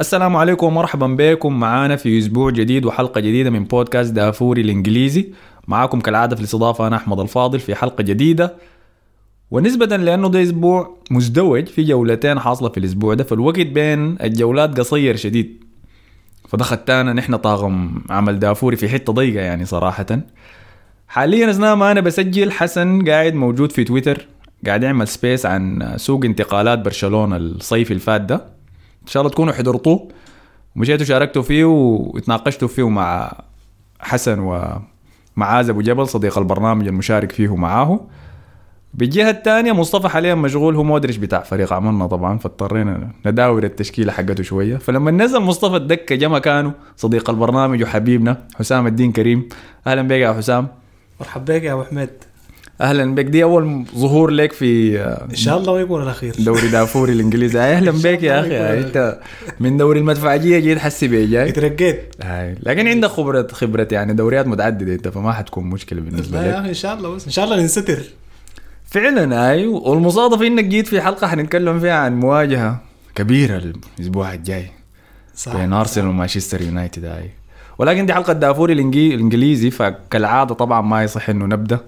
السلام عليكم ومرحبا بكم. معانا في أسبوع جديد وحلقة جديدة من بودكاست دافوري الإنجليزي. معاكم كالعادة في الاستضافة أنا أحمد الفاضل في حلقة جديدة. ونسبة لأنه ده أسبوع مزدوج في جولتين حاصلة في الأسبوع ده فالوقت بين الجولات قصير شديد. فده خدتانا نحن طاقم عمل دافوري في حتة ضيقة يعني صراحة. حاليا أثناء ما أنا بسجل حسن قاعد موجود في تويتر قاعد يعمل space عن سوق انتقالات برشلونة الصيف الفات ده. إن شاء الله تكونوا حضرتوه. ومشيتوا شاركتوا فيه وتناقشتوا فيه مع حسن ومعاذ أبو جبل صديق البرنامج المشارك فيه معاه. بالجهة الثانية مصطفى حاليا مشغول هو مودريش بتاع فريق عملنا طبعا فاضطرينا نداور التشكيلة حقته شوية. فلما نزل مصطفى الدكة جا مكانه صديق البرنامج وحبيبنا حسام الدين كريم. أهلا بك يا حسام. مرحبا بك يا أبو حميد. أهلا بك دي أول ظهور لك في إن شاء الله ما يكون الأخير. دوري دافوري الإنجليزي. أهلا بك يا أخي. هاي أنت من دوري المدفعجية جيت حسي بي جاي. اترقيت. لكن عندك خبرة خبرة يعني دوريات متعددة أنت فما حتكون مشكلة بالنسبة لا يا لك. أخي إن شاء الله بس إن شاء الله ننستر. فعلا أي. والمصادفة إنك جيت في حلقة حنتكلم فيها عن مواجهة كبيرة الأسبوع الجاي صح. بين أرسنال ومانشستر يونايتد أي. ولكن دي حلقة دافوري الإنجليزي فكالعادة طبعا ما يصح إنه نبدأ.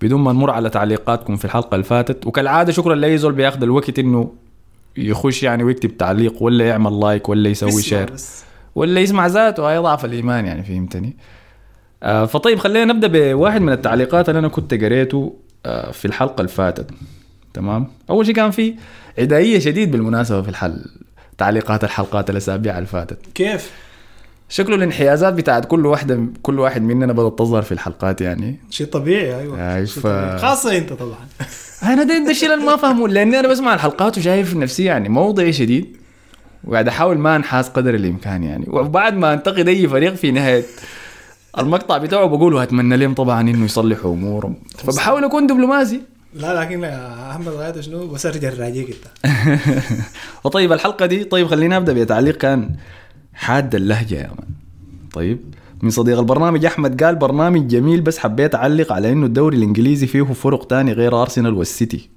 بدون ما نمر على تعليقاتكم في الحلقة اللي فاتت. وكالعادة شكرا لاي زول بياخذ الوقت إنه يخش يعني ويكتب تعليق ولا يعمل like ولا يسوي share بس. ولا يسمع ذاته. ده أضعف الإيمان يعني فهمتني؟ آه فطيب خلينا نبدأ بواحد من التعليقات اللي أنا كنت قريته آه في الحلقة اللي فاتت. تمام؟ أول شيء كان في عدائيه شديد بالمناسبة في الحل تعليقات الحلقات الأسابيع اللي فاتت. كيف؟ شكله الانحيازات بتاعت كل واحدة كل واحد مننا بدأت تظهر في الحلقات يعني. شيء طبيعي أيوه. شيء ف- طبيعي. خاصة أنت طبعا. أنا ده, ده الشيء اللي ما فاهمه لأني أنا بسمع الحلقات وشايف نفسي يعني موضعي شديد وقاعد أحاول ما أنحاز قدر الإمكان يعني. وبعد ما أنتقد أي فريق في نهاية المقطع بتاعه بقول اتمنى لهم طبعا إنه يصلحوا أمورهم. فبحاول أكون دبلوماسي. لا لكن يا أحمد غايته شنو؟ بس ارجع راجيك إنت. وطيب الحلقة دي طيب خلينا أبدأ بتعليق كان حاد اللهجة يا مان طيب. من صديق البرنامج أحمد قال برنامج جميل بس حبيت أعلق على إنه الدوري الإنجليزي فيه فرق تاني غير أرسنال والسيتي.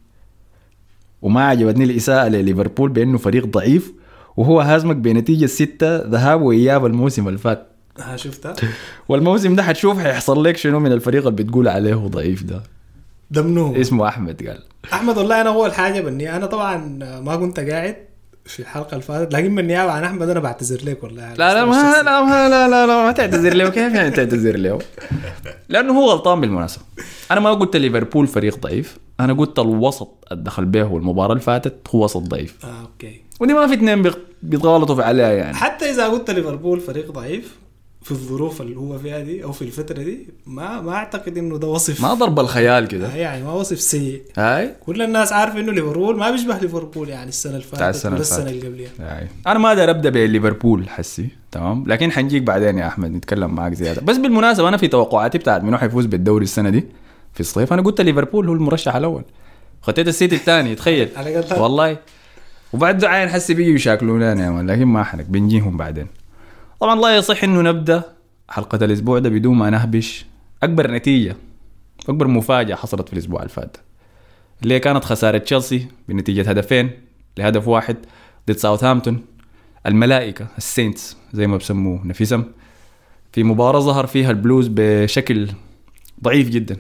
وما عجبتني الإساءة لليفربول بإنه فريق ضعيف وهو هازمك بنتيجة ستة ذهاب وإياب الموسم اللي فات. ها شفتها والموسم ده حتشوف حيحصل لك شنو من الفريق اللي بتقول عليه ضعيف ده. ده منو اسمه أحمد قال. أحمد والله أنا أول حاجة بني أنا طبعا ما كنت قاعد. في الحلقة اللي فاتت لكن بالنيابه عن أحمد أنا بعتذر لك والله. لا لا ما لا ما لا لا لا ما تعتذر له. كيف يعني تعتذر له؟ لأنه هو غلطان بالمناسبة. أنا ما قلت ليفربول فريق ضعيف. أنا قلت الوسط الدخل به المباراه اللي فاتت هو وسط ضعيف. آه okay. ودي ما في اثنين في عليها يعني. حتى إذا قلت ليفربول فريق ضعيف في الظروف اللي هو فيها دي أو في الفترة دي ما ما أعتقد إنه ده وصف. من ضرب الخيال كده. يعني ما وصف سيء. هاي؟ كل الناس عارفة إنه ليفربول ما بيشبه ليفربول يعني السنة اللي فاتت السنة ولا اللي السنة. اللي قبلها أنا ما أقدر أبدأ بليفربول حسي. تمام؟ لكن حنجيك بعدين يا أحمد نتكلم معك زيادة. بس بالمناسبة أنا في توقعاتي بتاعت منو حيفوز بالدوري السنة دي في الصيف أنا قلت ليفربول هو المرشح الأول. ختيت السيتي الثاني تخيل. والله. وبعد عين حسي بيجوا يا man لكن ما حنك. بنجيهم بعدين. طبعا لا يصح إنه نبدأ حلقة الأسبوع ده بدون ما نهبش. أكبر نتيجة أكبر مفاجأة حصلت في الأسبوع اللي فات. اللي كانت خسارة تشيلسي بنتيجة هدفين لهدف واحد ضد ساوثهامبتون. الملائكة ال Saints زي ما بسموه نفسهم. في مباراة ظهر فيها البلوز بشكل ضعيف جدا.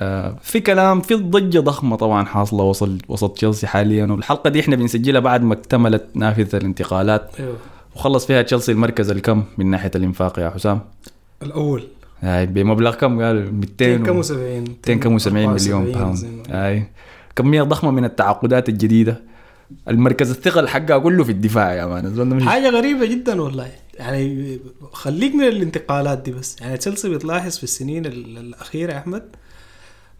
آه، في كلام في ضجة ضخمة طبعا حاصلة وسط وسط تشيلسي حاليا. والحلقة دي إحنا بنسجلها بعد ما اكتملت نافذة الانتقالات. أيوه. وخلص فيها تشيلسي المركز الكم من ناحية الإنفاق يا حسام؟ الأول. هاي بمبلغ كم؟ قال 200 كم و- و70 200 كم و70 مليون pound هاي. كمية ضخمة من التعاقدات الجديدة. المركز الثقل حقها كله في الدفاع يا man. حاجة غريبة جدا والله. يعني خليك من الانتقالات دي بس. يعني تشيلسي بتلاحظ في السنين ال- الأخيرة يا أحمد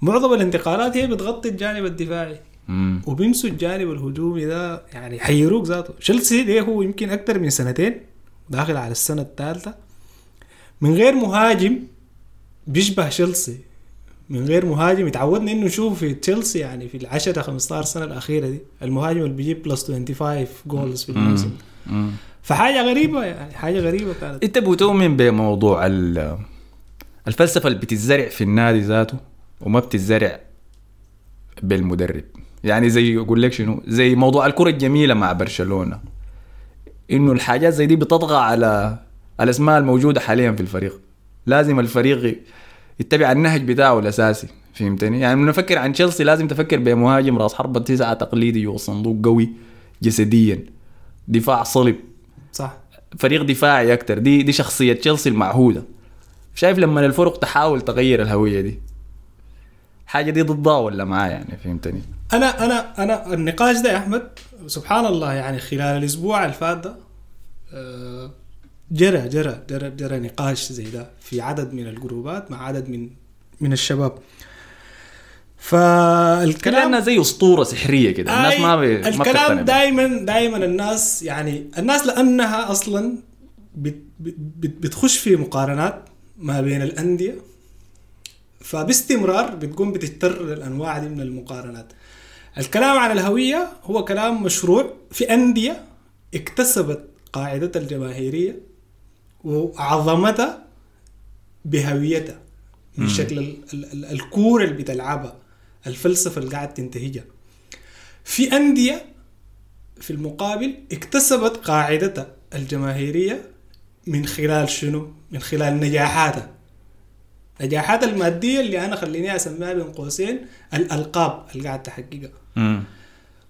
معظم الانتقالات هي بتغطي الجانب الدفاعي. مم. وبينسوا الجانب الهجومي ده يعني حيروك ذاته. تشيلسي ده هو يمكن أكثر من سنتين داخل على السنة الثالثة. من غير مهاجم بيشبه تشيلسي من غير مهاجم اتعودنا إنه نشوف في تشيلسي يعني في ال 10 15 سنة الأخيرة دي. المهاجم اللي بيجيب plus 25 goals في الموسم. فحاجة غريبة يعني حاجة غريبة كانت أنت بتؤمن بموضوع ال- الفلسفة اللي بتتزرع في النادي ذاته وما بتتزرع بالمدرب؟ يعني زي يقول لك شنو؟ زي موضوع الكرة الجميلة مع برشلونة. إنه الحاجات زي دي بتطغى على الأسماء الموجودة حاليا في الفريق. لازم الفريق يتبع النهج بتاعه الأساسي فهمتني؟ يعني لما نفكر عن تشيلسي لازم تفكر بمهاجم رأس حربة تسعة تقليدي جوا الصندوق قوي جسديا. دفاع صلب. صح. فريق دفاعي أكتر. دي دي شخصية تشيلسي المعهودة. شايف لما الفرق تحاول تغير الهوية دي. حاجة دي ضدها ولا معاه يعني؟ فهمتني. أنا أنا أنا النقاش ده يا أحمد سبحان الله يعني خلال الأسبوع اللي فات ده آه، جرى جرى جرى جرى نقاش زي ده في عدد من الجروبات مع عدد من من الشباب. فالكلام كلامنا زي أسطورة سحرية كده. الناس ما بي... الكلام. دائما دائما الناس يعني الناس لأنها أصلا بت بت بتخش في مقارنات ما بين الأندية فباستمرار بتقوم بتضطر للأنواع دي من المقارنات. الكلام عن الهوية هو كلام مشروع في أندية اكتسبت قاعدتها الجماهيرية وعظمتها بهويتها من شكل ال- ال- ال- الكوره اللي بتلعبها الفلسفة اللي قاعد تنتهجها في أندية في المقابل اكتسبت قاعدتها الجماهيرية من خلال شنو؟ من خلال نجاحاتها. نجاحاتها المادية اللي أنا خليني أسميها بين قوسين الألقاب اللي قاعد تحققها.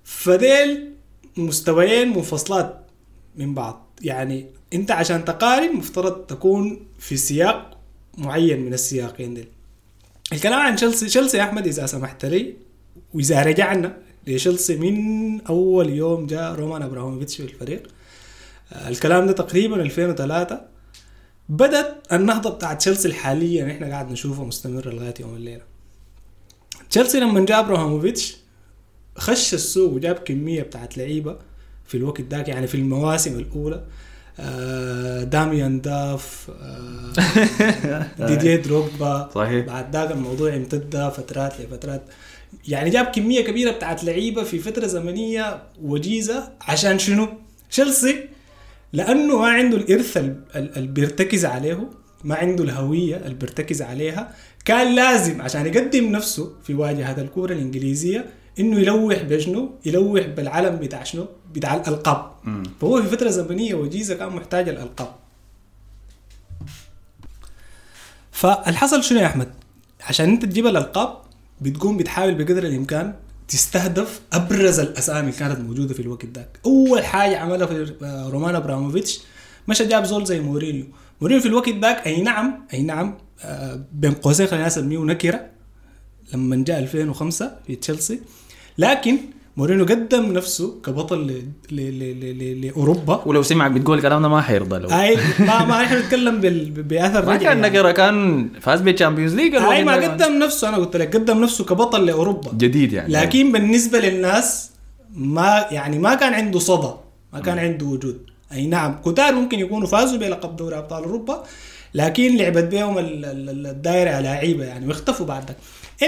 فديل مستويين منفصلات من بعض. يعني أنت عشان تقارن مفترض تكون في سياق معين من السياقين ديل. الكلام عن تشيلسي تشيلسي يا أحمد إذا سمحت لي وإذا رجعنا لتشيلسي من أول يوم جاء رومان إبراهيموفيتش في الفريق. آه، الكلام ده تقريبا 2003 بدت النهضة بتاعت تشيلسي الحالية اللي إحنا قاعد نشوفها مستمره لغاية يوم الليلة تشيلسي لما جاء إبراهيموفيتش خش السوق وجاب كمية بتاعت لعيبة في الوقت ذاك يعني في المواسم الأولى آه، داميان داف آه، ديديه دروجبا صحيح. بعد ذاك الموضوع امتد فترات لفترات يعني جاب كمية كبيرة بتاعت لعيبة في فترة زمنية وجيزة عشان شنو؟ تشيلسي لأنه ما عنده الإرث ال- ال- اللي بيرتكز عليه ما عنده الهوية اللي بيرتكز عليها كان لازم عشان يقدم نفسه في واجهة الكورة الإنجليزية إنه يلوح بشنو؟ يلوح بالعلم بتاع شنو؟ بتاع الألقاب فهو في فترة زمنية وجيزة كان محتاج الألقاب فالحصل شنو يا أحمد؟ عشان أنت تجيب الألقاب بتقوم بتحاول بقدر الإمكان تستهدف أبرز الأسامي اللي كانت موجودة في الوقت ذاك. أول حاجة عملها في رومان أبراموفيتش مشى جاب زول زي مورينيو. مورينيو في الوقت ذاك أي نعم أي نعم آه، بين قوسين خلينا نسميه نكرة لما جاء 2005 في تشيلسي. لكن مورينيو قدم نفسه كبطل ل- ل- ل- ل- ل- لأوروبا. ولو سمعك بتقول الكلام ده ما حيرضى له أي ما ما إحنا بنتكلم بال- بأثر ما كان يعني. كان فاز بال Champions League أي ما قدم نفسه أنا قلت لك قدم نفسه كبطل لأوروبا. جديد يعني. لكن بالنسبة للناس ما يعني ما كان عنده صدى ما كان عنده وجود. أي نعم كتار ممكن يكونوا فازوا بلقب دوري أبطال أوروبا لكن لعبت بيهم ال- الدائرة لعيبه يعني واختفوا بعد ذاك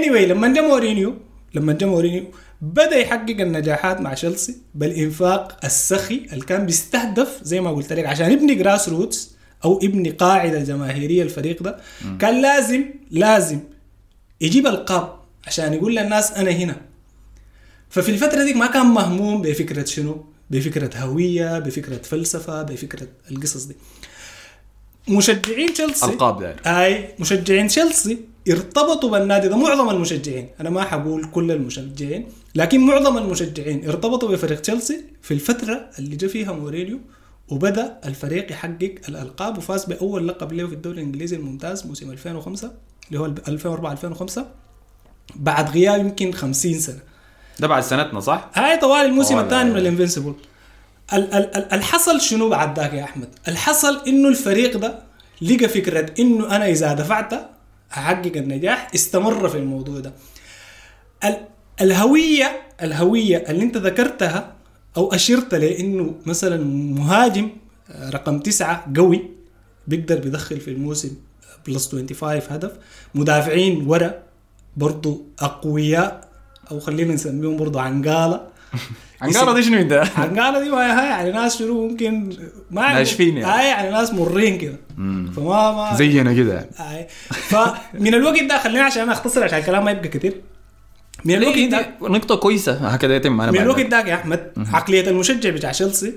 anyway لما جاء مورينيو لما جاء مورينيو بدأ يحقق النجاحات مع تشيلسي بالانفاق السخي اللي كان بيستهدف زي ما قلت لك عشان يبني grassroots أو يبني قاعدة جماهيرية الفريق ده. كان لازم لازم يجيب ألقاب عشان يقول للناس أنا هنا. ففي الفترة دي ما كان مهموم بفكرة شنو؟ بفكرة هوية، بفكرة فلسفة، بفكرة القصص دي. مشجعين تشيلسي ألقاب داير أي مشجعين تشيلسي ارتبطوا بالنادي ده معظم المشجعين، أنا ما حقول كل المشجعين، لكن معظم المشجعين ارتبطوا بفريق تشيلسي في الفترة اللي جا فيها مورينيو وبدأ الفريق يحقق الألقاب وفاز بأول لقب له في الدوري الإنجليزي الممتاز موسم 2005 اللي هو 2004 2005 بعد غياب يمكن 50 سنة ده بعد سنتنا صح؟ هاي طوال الموسم الثاني من أيوة. الانفنسبل ال- ال- ال- الحصل شنو بعد ذاك يا أحمد؟ الحصل إنه الفريق ده لقى فكرة إنه أنا إذا دفعت أحقق النجاح استمر في الموضوع ده. ال- الهوية الهوية اللي انت ذكرتها أو أشرت لأنه مثلا مهاجم آه، رقم تسعة قوي بيقدر بيدخل في الموسم بلس 25 هدف مدافعين ورا برضو أقوياء أو خلينا نسميهم برضو عنقالة عنقارة دي شنو ده؟ عنقالة دي ما يعني ناس شنو ممكن ما ناشفين يعني. يعني. يعني ناس مرين كده فما ما زينا كده آي. فمن الوقت ده خلينا عشان أنا أختصر عشان الكلام ما يبقى كتير من الوقت دي- ده دي نقطة كويسة. هكذا يتم من الوقت. ذاك يا أحمد. عقلية المشجع بتاع تشيلسي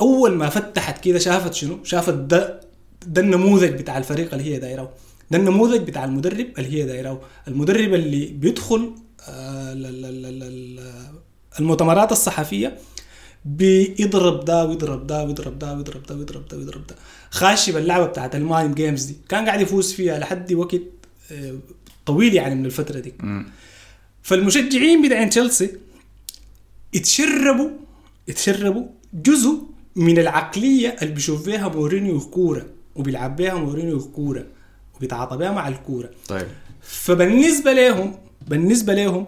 أول ما فتحت كده شافت شنو؟ شافت ده ده النموذج بتاع الفريق اللي هي دايره ده النموذج بتاع المدرب اللي هي دايره المدرب اللي بيدخل آه، المؤتمرات الصحفية بيضرب ده ويضرب ده ويضرب ده ويضرب ده ويضرب ده ويضرب ده. خاشي باللعبه بتاعت ال mind games دي. كان قاعد يفوز فيها لحد وقت آه، طويل يعني من الفترة دي. فالمشجعين بتاعين تشيلسي اتشربوا اتشربوا جزء من العقلية اللي بيشوف فيها مورينيو كورة وبيلعب بيها مورينيو كورة وبيتعاطى بيها مع الكورة. طيب. فبالنسبة لهم بالنسبة لهم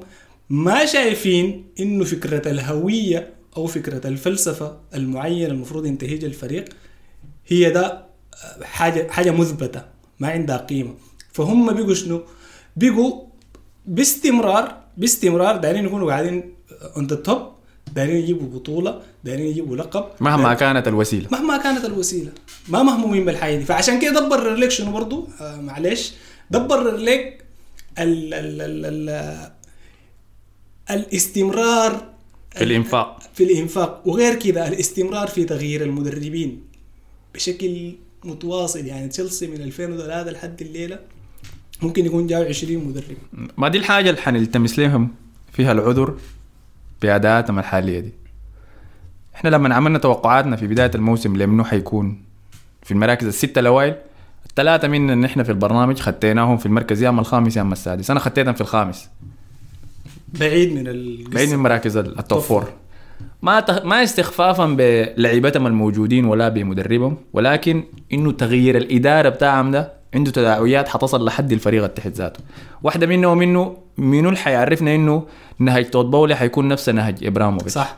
ما شايفين إنه فكرة الهوية أو فكرة الفلسفة المعينة المفروض ينتهجها الفريق هي ده حاجة حاجة مثبتة ما عندها قيمة. فهم بيجوا شنو؟ بيجوا باستمرار باستمرار دايرين يكونوا قاعدين on the top دايرين يجيبوا بطولة دايرين يجيبوا لقب. مهما كانت الوسيلة. مهما كانت الوسيلة. ما مهمومين بالحاجة دي. فعشان كده دبر لك شنو برضو. آه معلش. دبر لك ال ال ال ال الاستمرار في الإنفاق. في الإنفاق. وغير كده الاستمرار في تغيير المدربين. بشكل متواصل. يعني تشيلسي من 2003 لحد الليلة ممكن يكون جاوا 20 مدرب. ما دي الحاجة اللي حنلتمس لهم فيها العذر باداءاتهم الحالية دي. إحنا لما عملنا توقعاتنا في بداية الموسم لمنو حيكون؟ في المراكز الستة الأوائل الثلاثه منا إن إحنا في البرنامج خديناهم في المركز يا أما الخامس يا أما السادس. أنا خديتهم في الخامس. بعيد من القصة. بعيد من مراكز ال- ال top top four. ما تخ... ما استخفافا بلعيبتهم الموجودين ولا بمدربهم ولكن إنه تغيير الإدارة بتاعهم ده عنده تداعيات حتصل لحد الفريق التحت ذاته. واحدة منه ومنه منو اللي حيعرفنا إنه نهج توت بولي حيكون نفس نهج إبراموفيتش. صح.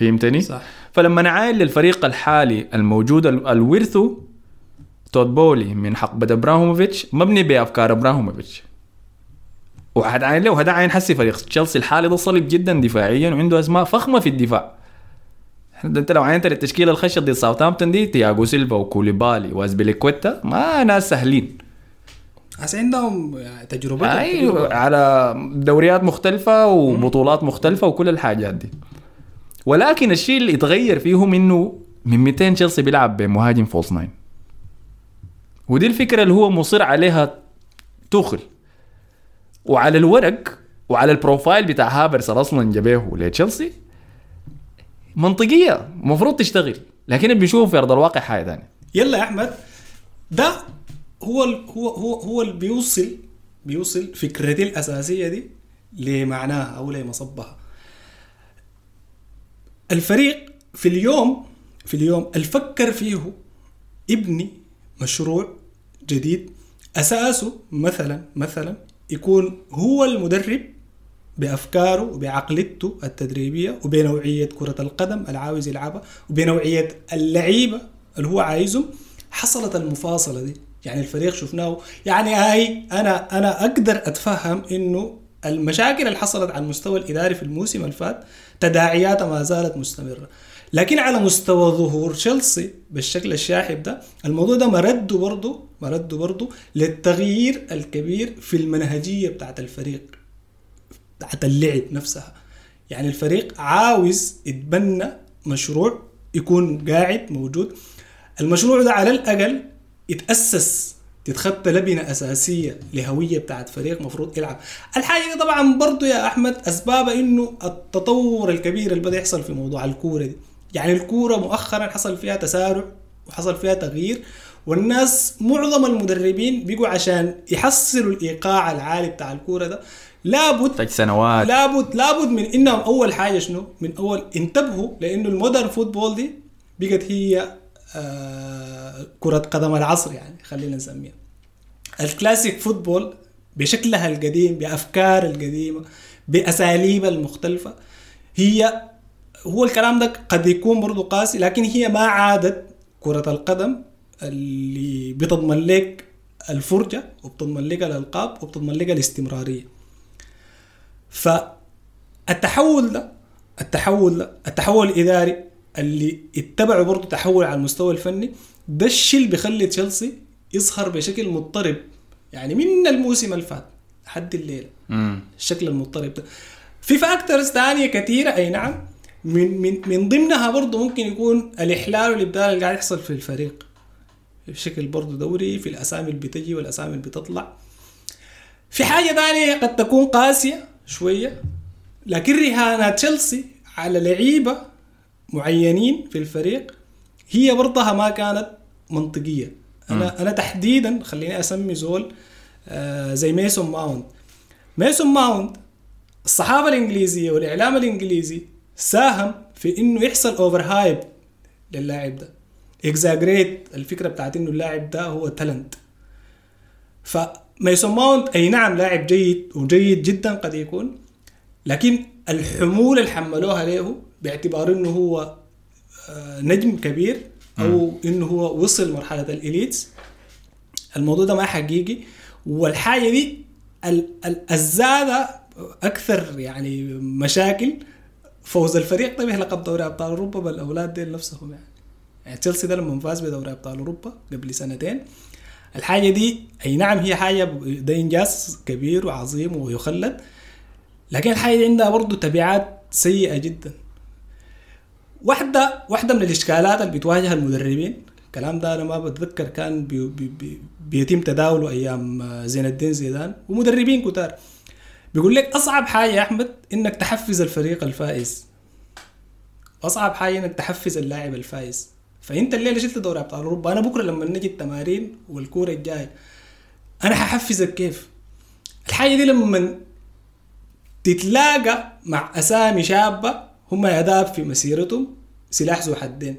فهمتني؟ صح. فلما نعاين للفريق الحالي الموجود ال- الورثه توت بولي من حقبة إبراهيموفيتش مبني بأفكار إبراهيموفيتش. وحنعاين له وهسه عاين هسي فريق تشيلسي الحالي ده صلب جدا دفاعيا وعنده أسماء فخمة في الدفاع. انت لو عاينت للتشكيلة الخشب ضد ساوثهامبتون دي تياغو سيلفا وكوليبالي وأزبيليكويتا ما ناس سهلين. بس عندهم تجربة أيوه على دوريات مختلفة وبطولات مختلفة وكل الحاجات دي. ولكن الشيء اللي اتغير فيهم إنه من 200 تشيلسي بيلعب بمهاجم false nine ودي الفكرة اللي هو مصر عليها توخل وعلى الورق وعلى البروفايل بتاع هافرس اللي أصلا جابيه لتشيلسي. منطقية المفروض تشتغل. لكن اللي بنشوفه في أرض الواقع حاجة ثانية يلا يا أحمد ده هو هو هو هو اللي بيوصل بيوصل فكرتي الأساسية دي لمعناها أو لمصبها. الفريق في اليوم في اليوم اللي فكر فيه ابني مشروع جديد أساسه مثلا مثلا يكون هو المدرب بأفكاره وبعقليته التدريبية وبنوعيه كرة القدم اللي عاوز يلعبها وبنوعيه اللعيبة اللي هو عايزهم. حصلت المفاصلة دي. يعني الفريق شفناه يعني هاي أنا أنا أقدر أتفهم إنه المشاكل اللي حصلت على المستوى الإداري في الموسم اللي فات تداعياتها ما زالت مستمرة. لكن على مستوى ظهور تشيلسي بالشكل الشاحب ده الموضوع ده مرده برضه مرده برضه للتغيير الكبير في المنهجية بتاعت الفريق. بتاعت اللعب نفسها. يعني الفريق عاوز يتبنى مشروع يكون قاعد موجود. المشروع ده على الأقل يتأسس تتخطى لبنة أساسية لهوية بتاعت فريق مفروض يلعب. الحاجة دي طبعا برضو يا أحمد اسبابها إنه التطور الكبير اللي بدأ يحصل في موضوع الكورة دي. يعني الكورة مؤخرا حصل فيها تسارع وحصل فيها تغيير والناس معظم المدربين بيجوا عشان يحصلوا الإيقاع العالي بتاع الكورة ده. لابد تحتاج سنوات لابد لابد من إنهم أول حاجة شنو؟ من أول انتبهوا لأنه المودرن فوتبول دي بقت هي آه كرة قدم العصر يعني خلينا نسميها. الكلاسيك فوتبول بشكلها القديم بأفكار القديمة باساليبها المختلفة هي هو الكلام ده قد يكون برضو قاسي لكن هي ما عادت كرة القدم اللي بتضمن لك الفرجة وبتضمن لك الألقاب وبتضمن لك الاستمرارية فالتحول ده التحول ده التحول الإداري اللي اتبعوا برضه تحول على المستوى الفني ده الشيء اللي بيخلي تشيلسي يظهر بشكل مضطرب. يعني من الموسم اللي فات لحد الليلة. مم. الشكل المضطرب ده. في فاكتورز ثانية كثيرة أي نعم. من من من ضمنها برضه ممكن يكون الإحلال والإبدال اللي قاعد يحصل في الفريق. بشكل برضه دوري في الأسامي اللي بتجي والأسامي اللي بتطلع. في حاجة ثانية قد تكون قاسية. شوية. لكن رهانات تشيلسي على لعيبة معينين في الفريق هي برضها ما كانت منطقية. أنا أنا تحديدا خليني أسمي زول آه زي ميسون ماونت. ميسون ماونت الصحافة الإنجليزية والإعلام الإنجليزي ساهم في إنه يحصل over hype للاعب ده. exaggerate الفكرة بتاعت إنه اللاعب ده هو talent فميسون ماونت أي نعم لاعب جيد وجيد جدا قد يكون لكن الحمول اللي حملوها له باعتبار إنه هو آه، نجم كبير أو إنه هو وصل مرحلة الإليتس. الموضوع ده ما حقيقي. والحاجة دي ال- ال- الزادة أكثر يعني مشاكل فوز الفريق. ده بلقب دوري أبطال أوروبا بالاولاد دي نفسهم يعني. يعني تشيلسي ده لما فاز بدوري أبطال أوروبا قبل سنتين الحاجة دي أي نعم هي حاجة ب- ده انجاز كبير وعظيم ويخلد لكن الحاجة دي عندها برضه تبعات سيئة جدا. واحدة واحدة من الإشكالات اللي بتواجه المدربين. الكلام ده أنا ما بتذكر كان بي بي بي بيتم تداوله أيام زين الدين زيدان ومدربين كتار. بيقول لك أصعب حاجة يا أحمد إنك تحفز الفريق الفائز. أصعب حاجة إنك تحفز اللاعب الفائز. فإنت الليلة شلت دوري أبطال أوروبا. أنا بكرة لما نجي التمارين والكورة الجاية أنا ححفزك كيف؟ الحاجة دي لما تتلاقى مع أسامي شابة هم يداب في مسيرتهم سلاح ذو حدين.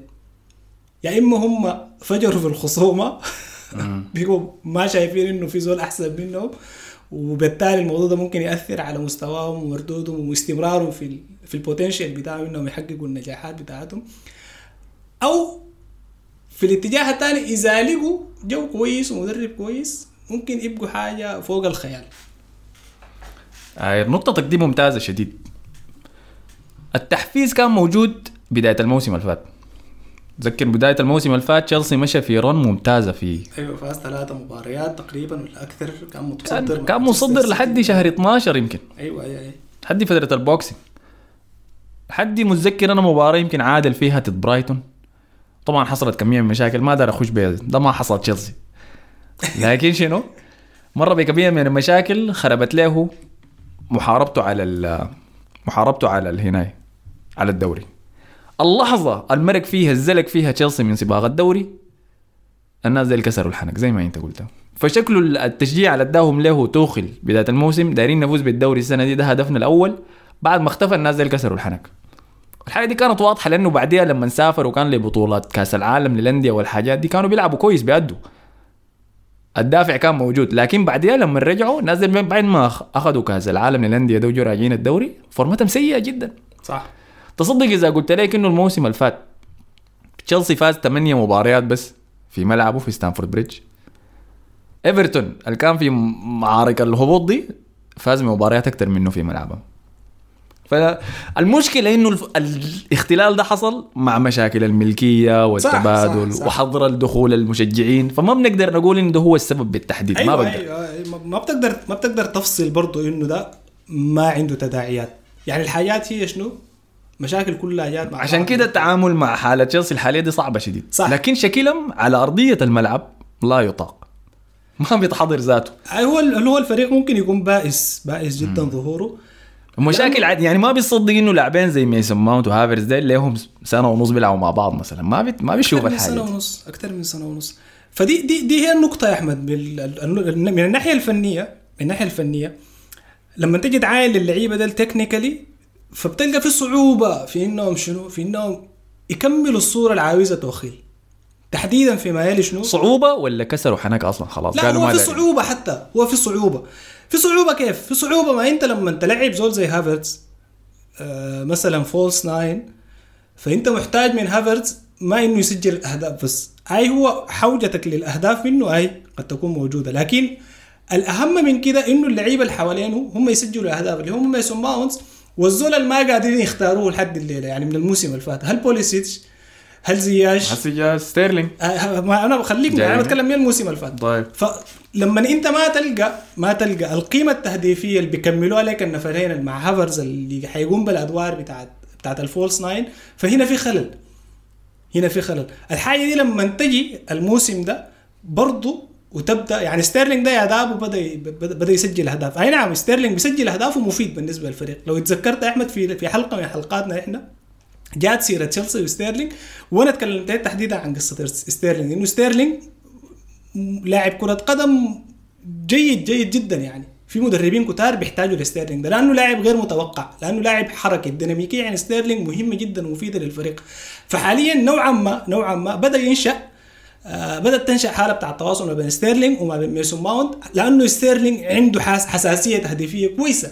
يا إما هم فجروا في الخصومة بيقوا ما شايفين إنه في زول أحسن منهم وبالتالي الموضوع ده ممكن يأثر على مستواهم ومردودهم واستمرارهم في ال في البوتنشال بتاعهم إنهم يحققوا النجاحات بتاعتهم. أو في الاتجاه الثاني اذا لقوا جو كويس ومدرب كويس ممكن يبقوا حاجة فوق الخيال. آه، نقطتك دي ممتازة شديد. التحفيز كان موجود بداية الموسم اللي فات. تذكر بداية الموسم اللي فات تشيلسي مشى في run ممتازة في أيوه فاز ثلاثة مباريات تقريبا ولا أكثر كان متصدر كان, كان سيتي. لحد شهر 12 يمكن. أيوه أيوه أيوه. لحد فترة ال Boxing. لحد متذكر أنا مباراة يمكن عادل فيها ضد برايتون. طبعا حصلت كمية من المشاكل ما دار أخش بيها ده ما حصل تشيلسي. لكن شنو؟ مرة بكمية من المشاكل خربت له محاربته على محاربته على الهناية على الدوري. اللحظة المرق فيها الزلق فيها تشيلسي من سباق الدوري الناس دي كسروا الحنك زي ما أنت قلت. فشكله التشجيع اللي اداهم له توخل بداية الموسم دايرين نفوز بالدوري السنة دي ده هدفنا الأول. بعد ما اختفى الناس دي كسروا الحنك. الحاجة دي كانت واضحة لأنه بعديها لما سافر وكان لبطولات كأس العالم للأندية والحاجات دي كانوا بيلعبوا كويس بيأدوا. الدافع كان موجود. لكن بعديها لما رجعوا الناس دي بعد ما أخذوا كأس العالم للأندية ده وجوا راجعين الدوري فورمتهم سيئة جدا. صح. تصدق إذا قلت لك إنه الموسم اللي فات تشيلسي فاز 8 مباريات بس في ملعبه في ستانفورد بريدج. إيفرتون اللي كان في معارك الهبوط دي فاز بمباريات أكثر منه في ملعبه. فالمشكلة إنه الاختلال ده حصل مع مشاكل الملكية والتبادل صح، صح. وحظر الدخول المشجعين فما بنقدر نقول إنه ده هو السبب بالتحديد ما أيوه بقدر أيوه أيوة. ما بتقدر ما بتقدر تفصل برضه إنه ده ما عنده تداعيات يعني الحاجات هي شنو؟ مشاكل كلها جات مع عشان. كده التعامل مع حالة تشيلسي الحالية دي صعبة شديد صح. لكن شكلهم على أرضية الملعب لا يطاق ما بيتحضر ذاته هو هو الفريق ممكن يكون بائس بائس جدا ظهوره مشاكل عادي يعني ما بيصدق إنه لاعبين زي ميسون ماونت وهافرز ديل لهم سنة ونص بيلعبوا مع بعض مثلا. ما بي ما بيشوف سنه الحاجة دي. ونص أكثر من سنة ونص. فدي دي دي هي النقطة يا أحمد. بال- من الناحية الفنية من الناحية الفنية لما تجي تعاين للعيبة ده technically فبتلقى في صعوبة في إنهم شنو؟ في إنهم يكملوا الصورة اللي عاوزها توخيل. تحديدا في ما يلي شنو؟ صعوبة ولا كسروا حنك أصلا؟ خلاص لا هو في. صعوبة حتى. هو في صعوبة. في صعوبة كيف؟ في صعوبة ما انت لما تلعب زول زي هافرتز آه مثلا false nine فانت محتاج من هافرتز ما انه يسجل اهداف بس هاي هو حوجتك للأهداف منه هاي قد تكون موجودة. لكن الأهم من كده إنه اللعيبة اللي حوالينه هم يسجلوا الأهداف اللي هم ميسون ماونت والزول اللي ما قادرين يختاروه لحد الليلة يعني من الموسم اللي فات. هل بوليسيتش هل زياش هسه جا ستيرلينج أنا بخليك. أنا بتكلم من الموسم اللي فات. طيب. فلما انت ما تلقى ما تلقى القيمة التهديفية اللي بيكملوها لك النفرين مع هافرز اللي حيقوم بالأدوار بتاعت بتاعت ال false nine فهنا في خلل. هنا في خلل. الحاجة دي لما تجي الموسم ده برضه وتبدا يعني ستيرلينج ده اهدافه بدأ بدا بدأ يسجل أهداف. أي نعم ستيرلينج بيسجل اهداف ومفيد بالنسبة للفريق. لو تذكرت أحمد في في حلقة من حلقاتنا إحنا جات سيرة تشيلسي وستيرلينج وأنا تكلمت تحديدا عن قصة ستيرلينج إنه ستيرلينج لاعب كرة قدم جيد جيد جدا يعني. في مدربين كتار بيحتاجوا لستيرلينج ده. لأنه لاعب غير متوقع لأنه لاعب حركة ديناميكية يعني ستيرلينج مهمه جدا ومفيده للفريق. فحاليا نوعا ما نوعا ما بدأ ينشأ آه بدأت تنشأ حالة بتاع التواصل ما بين ستيرلينج وما بين ميسون ماونت لأنه ستيرلينج عنده حساسية تهديفية كويسة.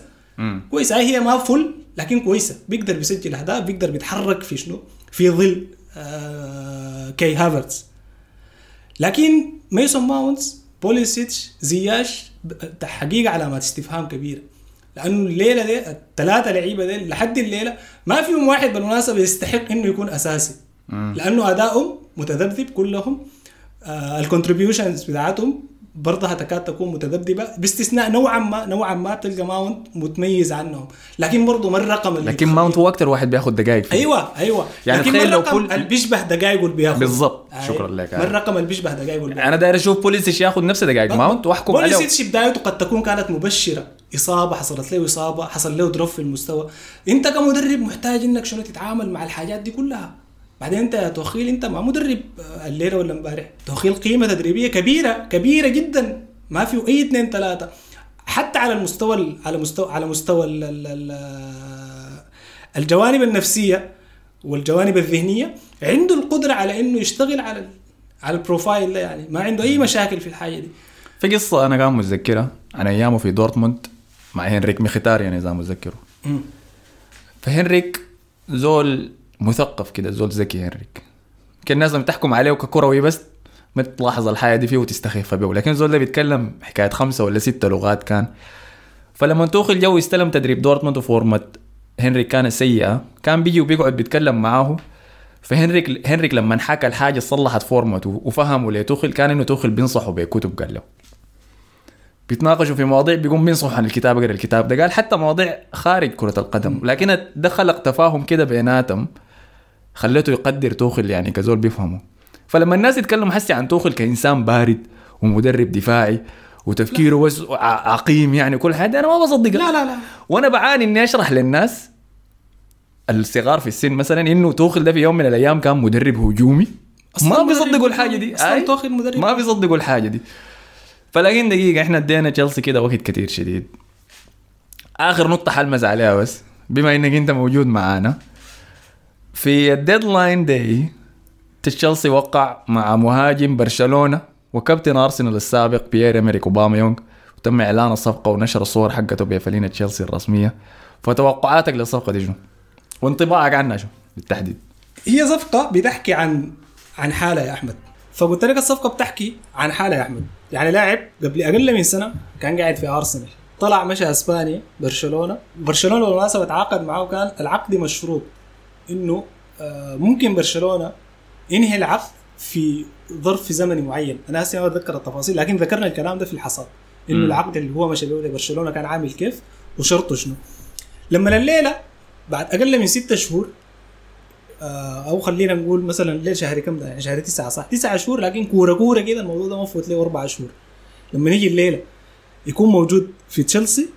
كويسة. هي ما full لكن كويسة. بيقدر بيسجل أهداف بيقدر بيتحرك في شنو؟ في ظل آه كي هافرتز لكن ميسون ماونت بوليسيتش زياش حقيقة علامات استفهام كبيرة. لأنه الليلة دي الثلاثة لعيبة دي لحد الليلة ما فيهم واحد بالمناسبة يستحق إنه يكون أساسي. لأنه أدائهم متذبذب كلهم آه ال contributions بتاعتهم برضها تكاد تكون متذبذبة باستثناء نوعا ما نوعا ما تلقى ماونت متميز عنهم. لكن برضه ما الرقم اللي لكن ماونت هو أكثر واحد بياخذ دقائق فيه. أيوه أيوه. يعني لكن تخيل ما لو الرقم كل- اللي بيشبه دقائقه اللي بياخذ بالضبط. أيوة. شكراً لك. ما الرقم اللي بيشبه دقائقه اللي بياخذ أنا داير أشوف بوليسيش ياخذ نفس دقائق ماونت وأحكم عليه. بوليسيتش بدايته قد تكون كانت مبشرة. إصابة حصلت له إصابة حصل له دروب في المستوى. أنت كمدرب محتاج إنك شنو تتعامل مع الحاجات دي كلها. بعدين انت يا توخيل انت ما مدرب آه، الليلة ولا امبارح. توخيل قيمة تدريبية كبيرة كبيرة جدا. ما في أي اثنين ثلاثة. حتى على المستوى ال- على مستوى على مستوى ال ال ال الجوانب النفسية والجوانب الذهنية عنده القدرة على إنه يشتغل على على البروفايل ده يعني. ما عنده أي مشاكل في الحاجة دي. في قصة أنا كان متذكرها. عن أيامه في دورتموند مع هنريك مخيتاريان إذا متذكره. فهنريك زول مثقف كده زول ذكي هنريك. كان الناس لما تحكم عليه ككروي بس ما تلاحظ الحاجة دي فيه وتستخف به لكن زول ده بيتكلم حكايه خمسة ولا ستة لغات كان. فلما توخل جو يستلم تدريب دورتموند وفورمة هنريك كانت سيئة. كان بيجي وبيقعد بيتكلم معاه فهنريك هنريك لما حكى الحاجة صلحت فورمته وفهموا لتوخل كان إنه توخل بينصحه بكتب قال له. بيتناقشوا في مواضيع بيقوم بينصح عن الكتاب اقرا الكتاب ده. قال حتى مواضيع خارج كرة القدم. لكن ده خلق تفاهم كده بيناتهم. خليته يقدر توخل يعني كزول بيفهمه. فلما الناس يتكلموا حسي عن توخل كإنسان بارد ومدرب دفاعي وتفكيره وس... ع- عقيم يعني كل حاجة أنا ما بصدق. لا لا لا. وأنا بعاني إني أشرح للناس الصغار في السن مثلا إنه توخل ده في يوم من الأيام كان مدرب هجومي. ما بيصدقوا الحاجة دي. أصلاً أي. توخل مدرب. ما بيصدقوا الحاجة دي. فلاقين دقيقة إحنا ادينا تشيلسي كده وقت كتير شديد. آخر نقطة حلمز عليها بس بما إنك أنت موجود معانا. في ال deadline day تشيلسي وقع مع مهاجم برشلونة وكابتن أرسنال السابق بيير إيمريك أوباميانغ وتم إعلان الصفقة ونشر الصور حقته بفانيلة تشيلسي الرسمية. فتوقعاتك للصفقة دي شنو؟ وانطباعك عنها شنو بالتحديد؟ هي صفقة بتحكي عن عن حالة يا أحمد. فقلت لك الصفقة بتحكي عن حالة يا أحمد. يعني لاعب قبل أقل من سنة كان قاعد في أرسنال. طلع مشى اسبانيا برشلونة. برشلونة بالمناسبة تعاقد معه كان العقد مشروط. إنه آه، ممكن برشلونة ينهي العقد في ظرف زمني معين. أنا هسه ما اتذكر التفاصيل لكن ذكرنا الكلام ده في الحصاد إنه. العقد اللي هو مشى به لبرشلونه كان عامل كيف وشرطه شنو. لما الليلة بعد أقل من ستة شهور آه، أو خلينا نقول مثلا الليل شهر كم ده؟ يعني شهر تسعة صح؟ تسعة شهور لكن كورة كورة كده الموضوع ده مفوت له أربع شهور. لما نيجي الليلة يكون موجود في تشيلسي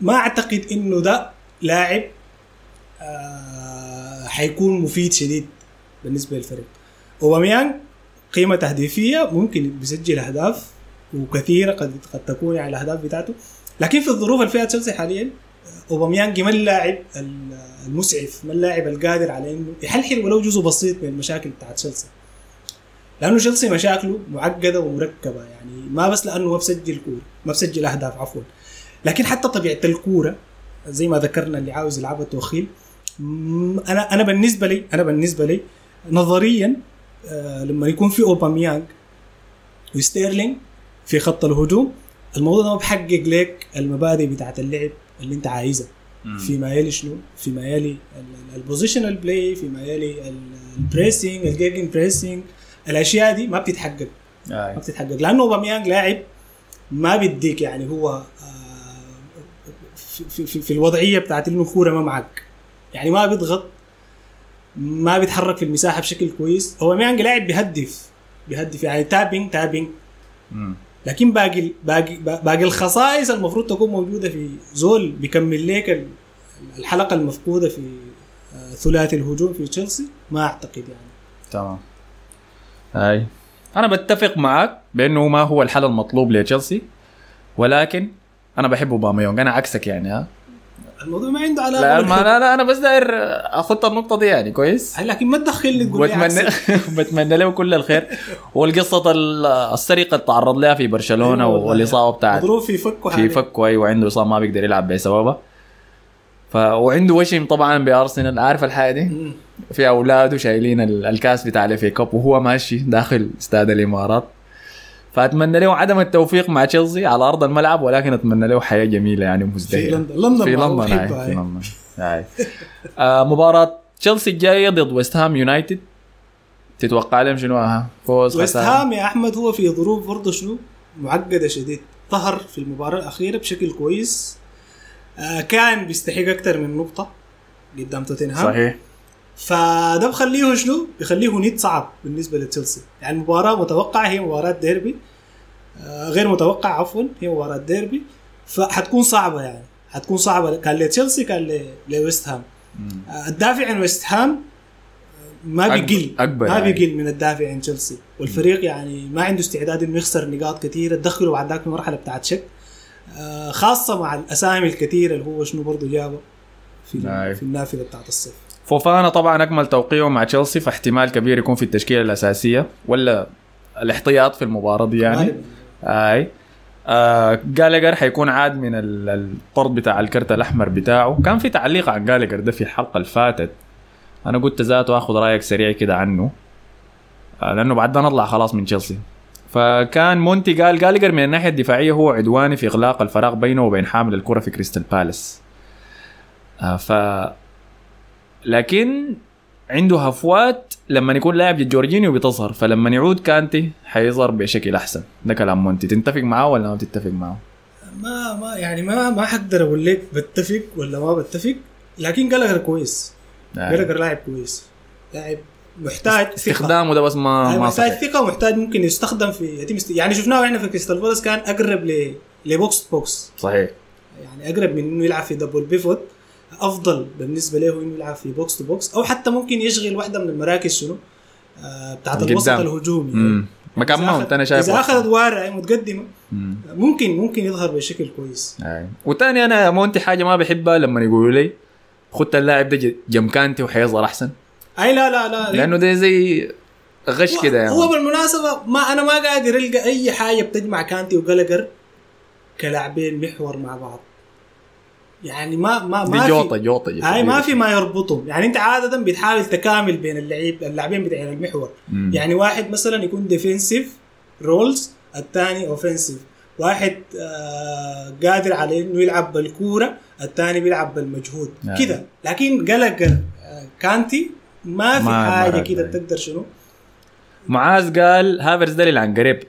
ما أعتقد إنه ده لاعب آه حيكون مفيد شديد بالنسبة للفريق. اوباميانج قيمة تهديفيه ممكن بيسجل أهداف وكثيرة قد قد تكون يعني الأهداف بتاعته. لكن في الظروف اللي فيها تشيلسي حاليا اوباميانج ما اللاعب المسعف ما اللاعب القادر على إنه يحلحل ولو جزء بسيط من المشاكل بتاعت تشيلسي. لأنه تشيلسي مشاكله معقدة ومركبة يعني ما بس لأنه ما بسجل كورة ما بسجل أهداف عفوا. لكن حتى طبيعة الكورة زي ما ذكرنا اللي عاوز يلعبها توخيل أنا أنا بالنسبة لي أنا بالنسبة لي نظريا آه لما يكون في اوباميانج وستيرلينج في خط الهجوم الموضوع ده ما بحقق لك المبادئ بتاعت اللعب اللي أنت عايزها. فيما يلي شنو؟ فيما يلي ال positional play فيما يلي ال- ال pressing ال gegenpressing الأشياء دي ما بتتحقق. ما بتتحقق. لأنه اوباميانج لاعب ما بيديك يعني هو آه، في, في, في الوضعية بتاعت انه الكوره ما معك. يعني ما بيضغط ما بيتحرك في المساحة بشكل كويس. اوباميانج لاعب بيهدف بيهدف يعني tap-in tap-in. لكن باقي باقي باقي الخصائص المفروض تكون موجودة في زول بيكمل ال- الحلقة المفقودة في آه، ثلاثي الهجوم في تشيلسي ما أعتقد يعني. تمام. اي أنا بتفق معك بأنه ما هو الحل المطلوب لتشيلسي ولكن أنا بحب اوباميانج أنا عكسك يعني ها. الموضوع ما عنده علاقة لا. ما لا, لا أنا بس داير أخذت النقطة دي يعني كويس لكن ما تدخلني تقول بتمنى. بتمنى له كل الخير والقصة ال- السرقة اللي تعرض لها في برشلونة أيوة. والإصابة بتاعت مضروب في فك في. فكه أيوه عنده إصابة ما بيقدر يلعب بسببها ف وعنده وشم طبعا بأرسنال عارف الحاجة دي. في أولاده شايلين ال- الكاس بتاع ال FA Cup وهو ماشي داخل استاد الإمارات فأتمنى له عدم التوفيق مع تشيلسي على أرض الملعب ولكن أتمنى له حياة جميلة يعني في مزدهره لندن. لندن في لندن حبة high high. في لندن. high آه مباراة تشيلسي الجاية ضد ويست هام يونايتد. تتوقع لهم شنو؟ ها فوز ويست؟ هام يا أحمد هو في ظروف برضه شنو؟ معقدة شديد. ظهر في المباراة الأخيرة بشكل كويس. آه كان بيستحق أكثر من نقطة قدام توتنهام. صحيح. فده بخليه شنو؟ بخليه ماتش صعب بالنسبة لتشيلسي، يعني مباراة متوقعة هي مباراة ديربي. آه غير متوقعه عفوا هي مباراة ديربي. فحتكون صعبة يعني. حتكون صعبة. كان لتشيلسي كان لويست هام. آه الدافع عن ويست هام آه، ما بيقل. أكبر ما يعني. بيقل من الدافع عن تشيلسي. والفريق يعني ما عنده استعداد إنه يخسر نقاط كثيرة. تدخله بعد ذاك في مرحله بتاعت شك. آه خاصة مع الأسامي الكثيرة اللي هو شنو برضه جابه في. في النافذة بتاعت الصيف. فوفانا طبعا أكمل توقيعه مع تشيلسي فاحتمال كبير يكون في التشكيلة الأساسية ولا الاحتياط في المباراة دي يعني. أي. آه جالجر حيكون عاد من ال- الطرد بتاع الكرت الأحمر بتاعه. كان في تعليق عن جالجر ده في الحلقة اللي فاتت أنا قلت ذاته آخذ رأيك سريع كده عنه. آه لأنه بعد نطلع خلاص من تشيلسي. فكان مونتي قال جالجر من الناحية الدفاعية هو عدواني في إغلاق الفراغ بينه وبين حامل الكرة في كريستال بالاس. آه ف لكن عنده هفوات لما يكون لاعب جورجينيو بتظهر فلما يعود كانتي حيظهر بشكل أحسن. ده كلام مونتي. تتفق معاه ولا ما بتتفق معاه؟ ما ما يعني ما ما حقدر أقول لك بتفق ولا ما بتفق لكن جالجر كويس. جالجر لاعب كويس. لاعب محتاج استخدامه ده بس ما يعني ما محتاج ثقة ومحتاج ممكن يستخدم في يتم است... يعني شفناه إحنا في كريستال بالاس كان أقرب ل ل box to box. صحيح. يعني أقرب من إنه يلعب في double pivot. أفضل بالنسبة له انه يلعب في box to box أو حتى ممكن يشغل واحدة من المراكز شنو؟ آه بتاعت. الوسط الهجومي. امم مكان ماونت أنا شايف إذا اخذ ادوار متقدمة مم. ممكن ممكن يظهر بشكل كويس. أي. وتاني أنا مونتي حاجة ما بحبها لما يقولوا لي خدت اللاعب ده ج- جنب كانتي وحيظهر أحسن. أي لا لا لا. لأنه ده زي غش كده يعني. هو بالمناسبة ما أنا ما قادر ألقى أي حاجة بتجمع كانتي وغالاغر كلاعبين محور مع بعض. يعني ما ما ما جوطه في جوطه هاي ما في ما يربطهم. يعني انت عادة بتحاول تكامل بين اللعيب اللاعبين بتاعين المحور. مم. يعني واحد مثلا يكون defensive roles الثاني offensive واحد آه قادر على إنه يلعب بالكورة الثاني بيلعب بالمجهود. نعم. كده. لكن آه كانتي ما في ما- حاجة كده. تقدر شنو؟ معاذ قال هافرز ده عن قريب.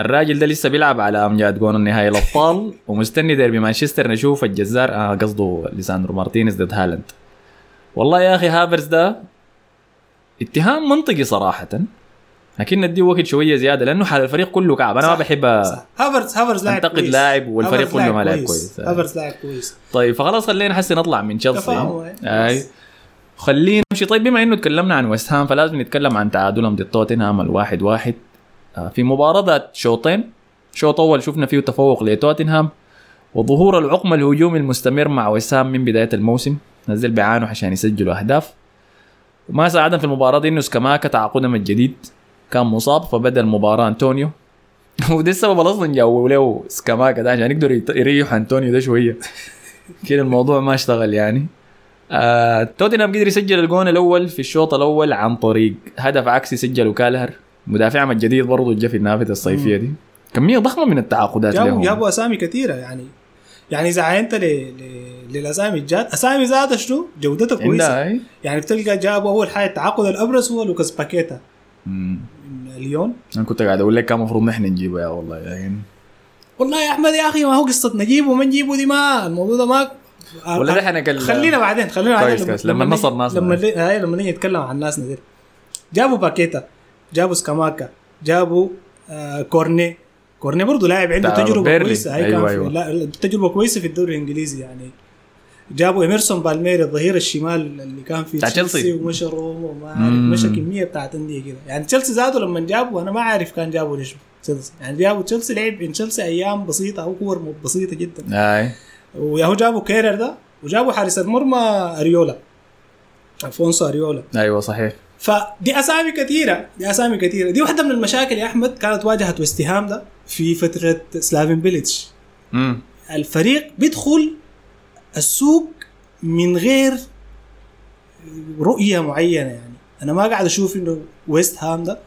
الراجل ده لسه بيلعب على امجاد جون النهائي الأبطال ومستني ديربي مانشستر نشوف الجزار آه قصده ليساندرو مارتينيز ضد هالاند والله يا أخي هافرز ده اتهام منطقي صراحة لكن نديه وقت شوية زيادة لأنه حال الفريق كله كعب أنا ما. بحب. هافرز هافرز لاعب كويس. لاعب والفريق كله ما لاعب كويس. هافرز لاعب كويس طيب فخلاص خلينا حسي نطلع من تشيلسي. اي خلينا نمشي طيب بما إنه تكلمنا عن ويست هام فلازم نتكلم عن تعادلهم ضد توتنهام الواحد واحد آه، في مباراة ذات شوطين. شوط أول شفنا فيه تفوق لتوتنهام وظهور العقم الهجومي المستمر مع ويست هام من بداية الموسم نزل بيعانوا عشان يسجلوا أهداف. وما ساعدهم في المباراة دي إنه سكاماكا تعاقدهم الجديد. كان مصاب فبدا المباراة أنطونيو. وده السبب أصلا جابوا له سكاماكا ده عشان يقدروا يريحوا أنطونيو ده شوية. كده الموضوع ما اشتغل يعني. آه توتنهام قدر يسجل الجون الأول في الشوط الأول عن طريق هدف عكسي سجله كالهر. مدافعهم الجديد برضه جا في النافذة الصيفية دي. كميه ضخمة من التعاقدات جابوا لهم. جابوا أسامي كثيرة يعني. يعني إذا عينت ل... ل... للأسامي الجات أسامي ذاتها شنو؟ جودتها كويسة. يعني بتلقى جابوا أول حاجة التعاقد الأبرز هو لوكاس باكيتا. من ليون. أنا كنت قاعد أقول لك كان المفروض نحن نجيبه يا والله يعني والله يا أحمد يا أخي ما هو قصة نجيبه وما نجيبه دي ما الموضوع ده ما ولا ده إحنا خلينا بعدين خلينا كويس بعدين. كويس. لما نيجي- نصر ناصر. لما لما نيجي نتكلم عن دي جابوا باكيتا. جابوا سكاماكا جابوا آه كورني. كورني برضه لاعب عنده تجربة بيرنلي. كويسة. هاي أيوة، كان أيوة. في لا تجربة كويسة في الدوري الإنجليزي يعني. جابوا ايمرسون بالميري الظهير الشمال اللي كان في تشيلسي. ومشى روما وما عارف. مشى كمية بتاعت انديه كده. يعني تشيلسي زادوا لما جابوا أنا ما عارف كان جابوا ليش تشيلسي. يعني جابوا تشيلسي لعب إن تشيلسي أيام بسيطة أو كور بسيطة جدا. أي. وياهو جابوا كيرر ده وجابوا حارس المرمى أريولا. ألفونسو أريولا. أيوه صحيح. فدي أسامي كثيرة دي أسامي كثيرة. دي واحدة من المشاكل يا أحمد كانت واجهت ويست هام ده في فترة سلافين بيليتش الفريق بيدخل السوق من غير رؤية معينة يعني. أنا ما قاعد أشوف إنه ويست هام ده.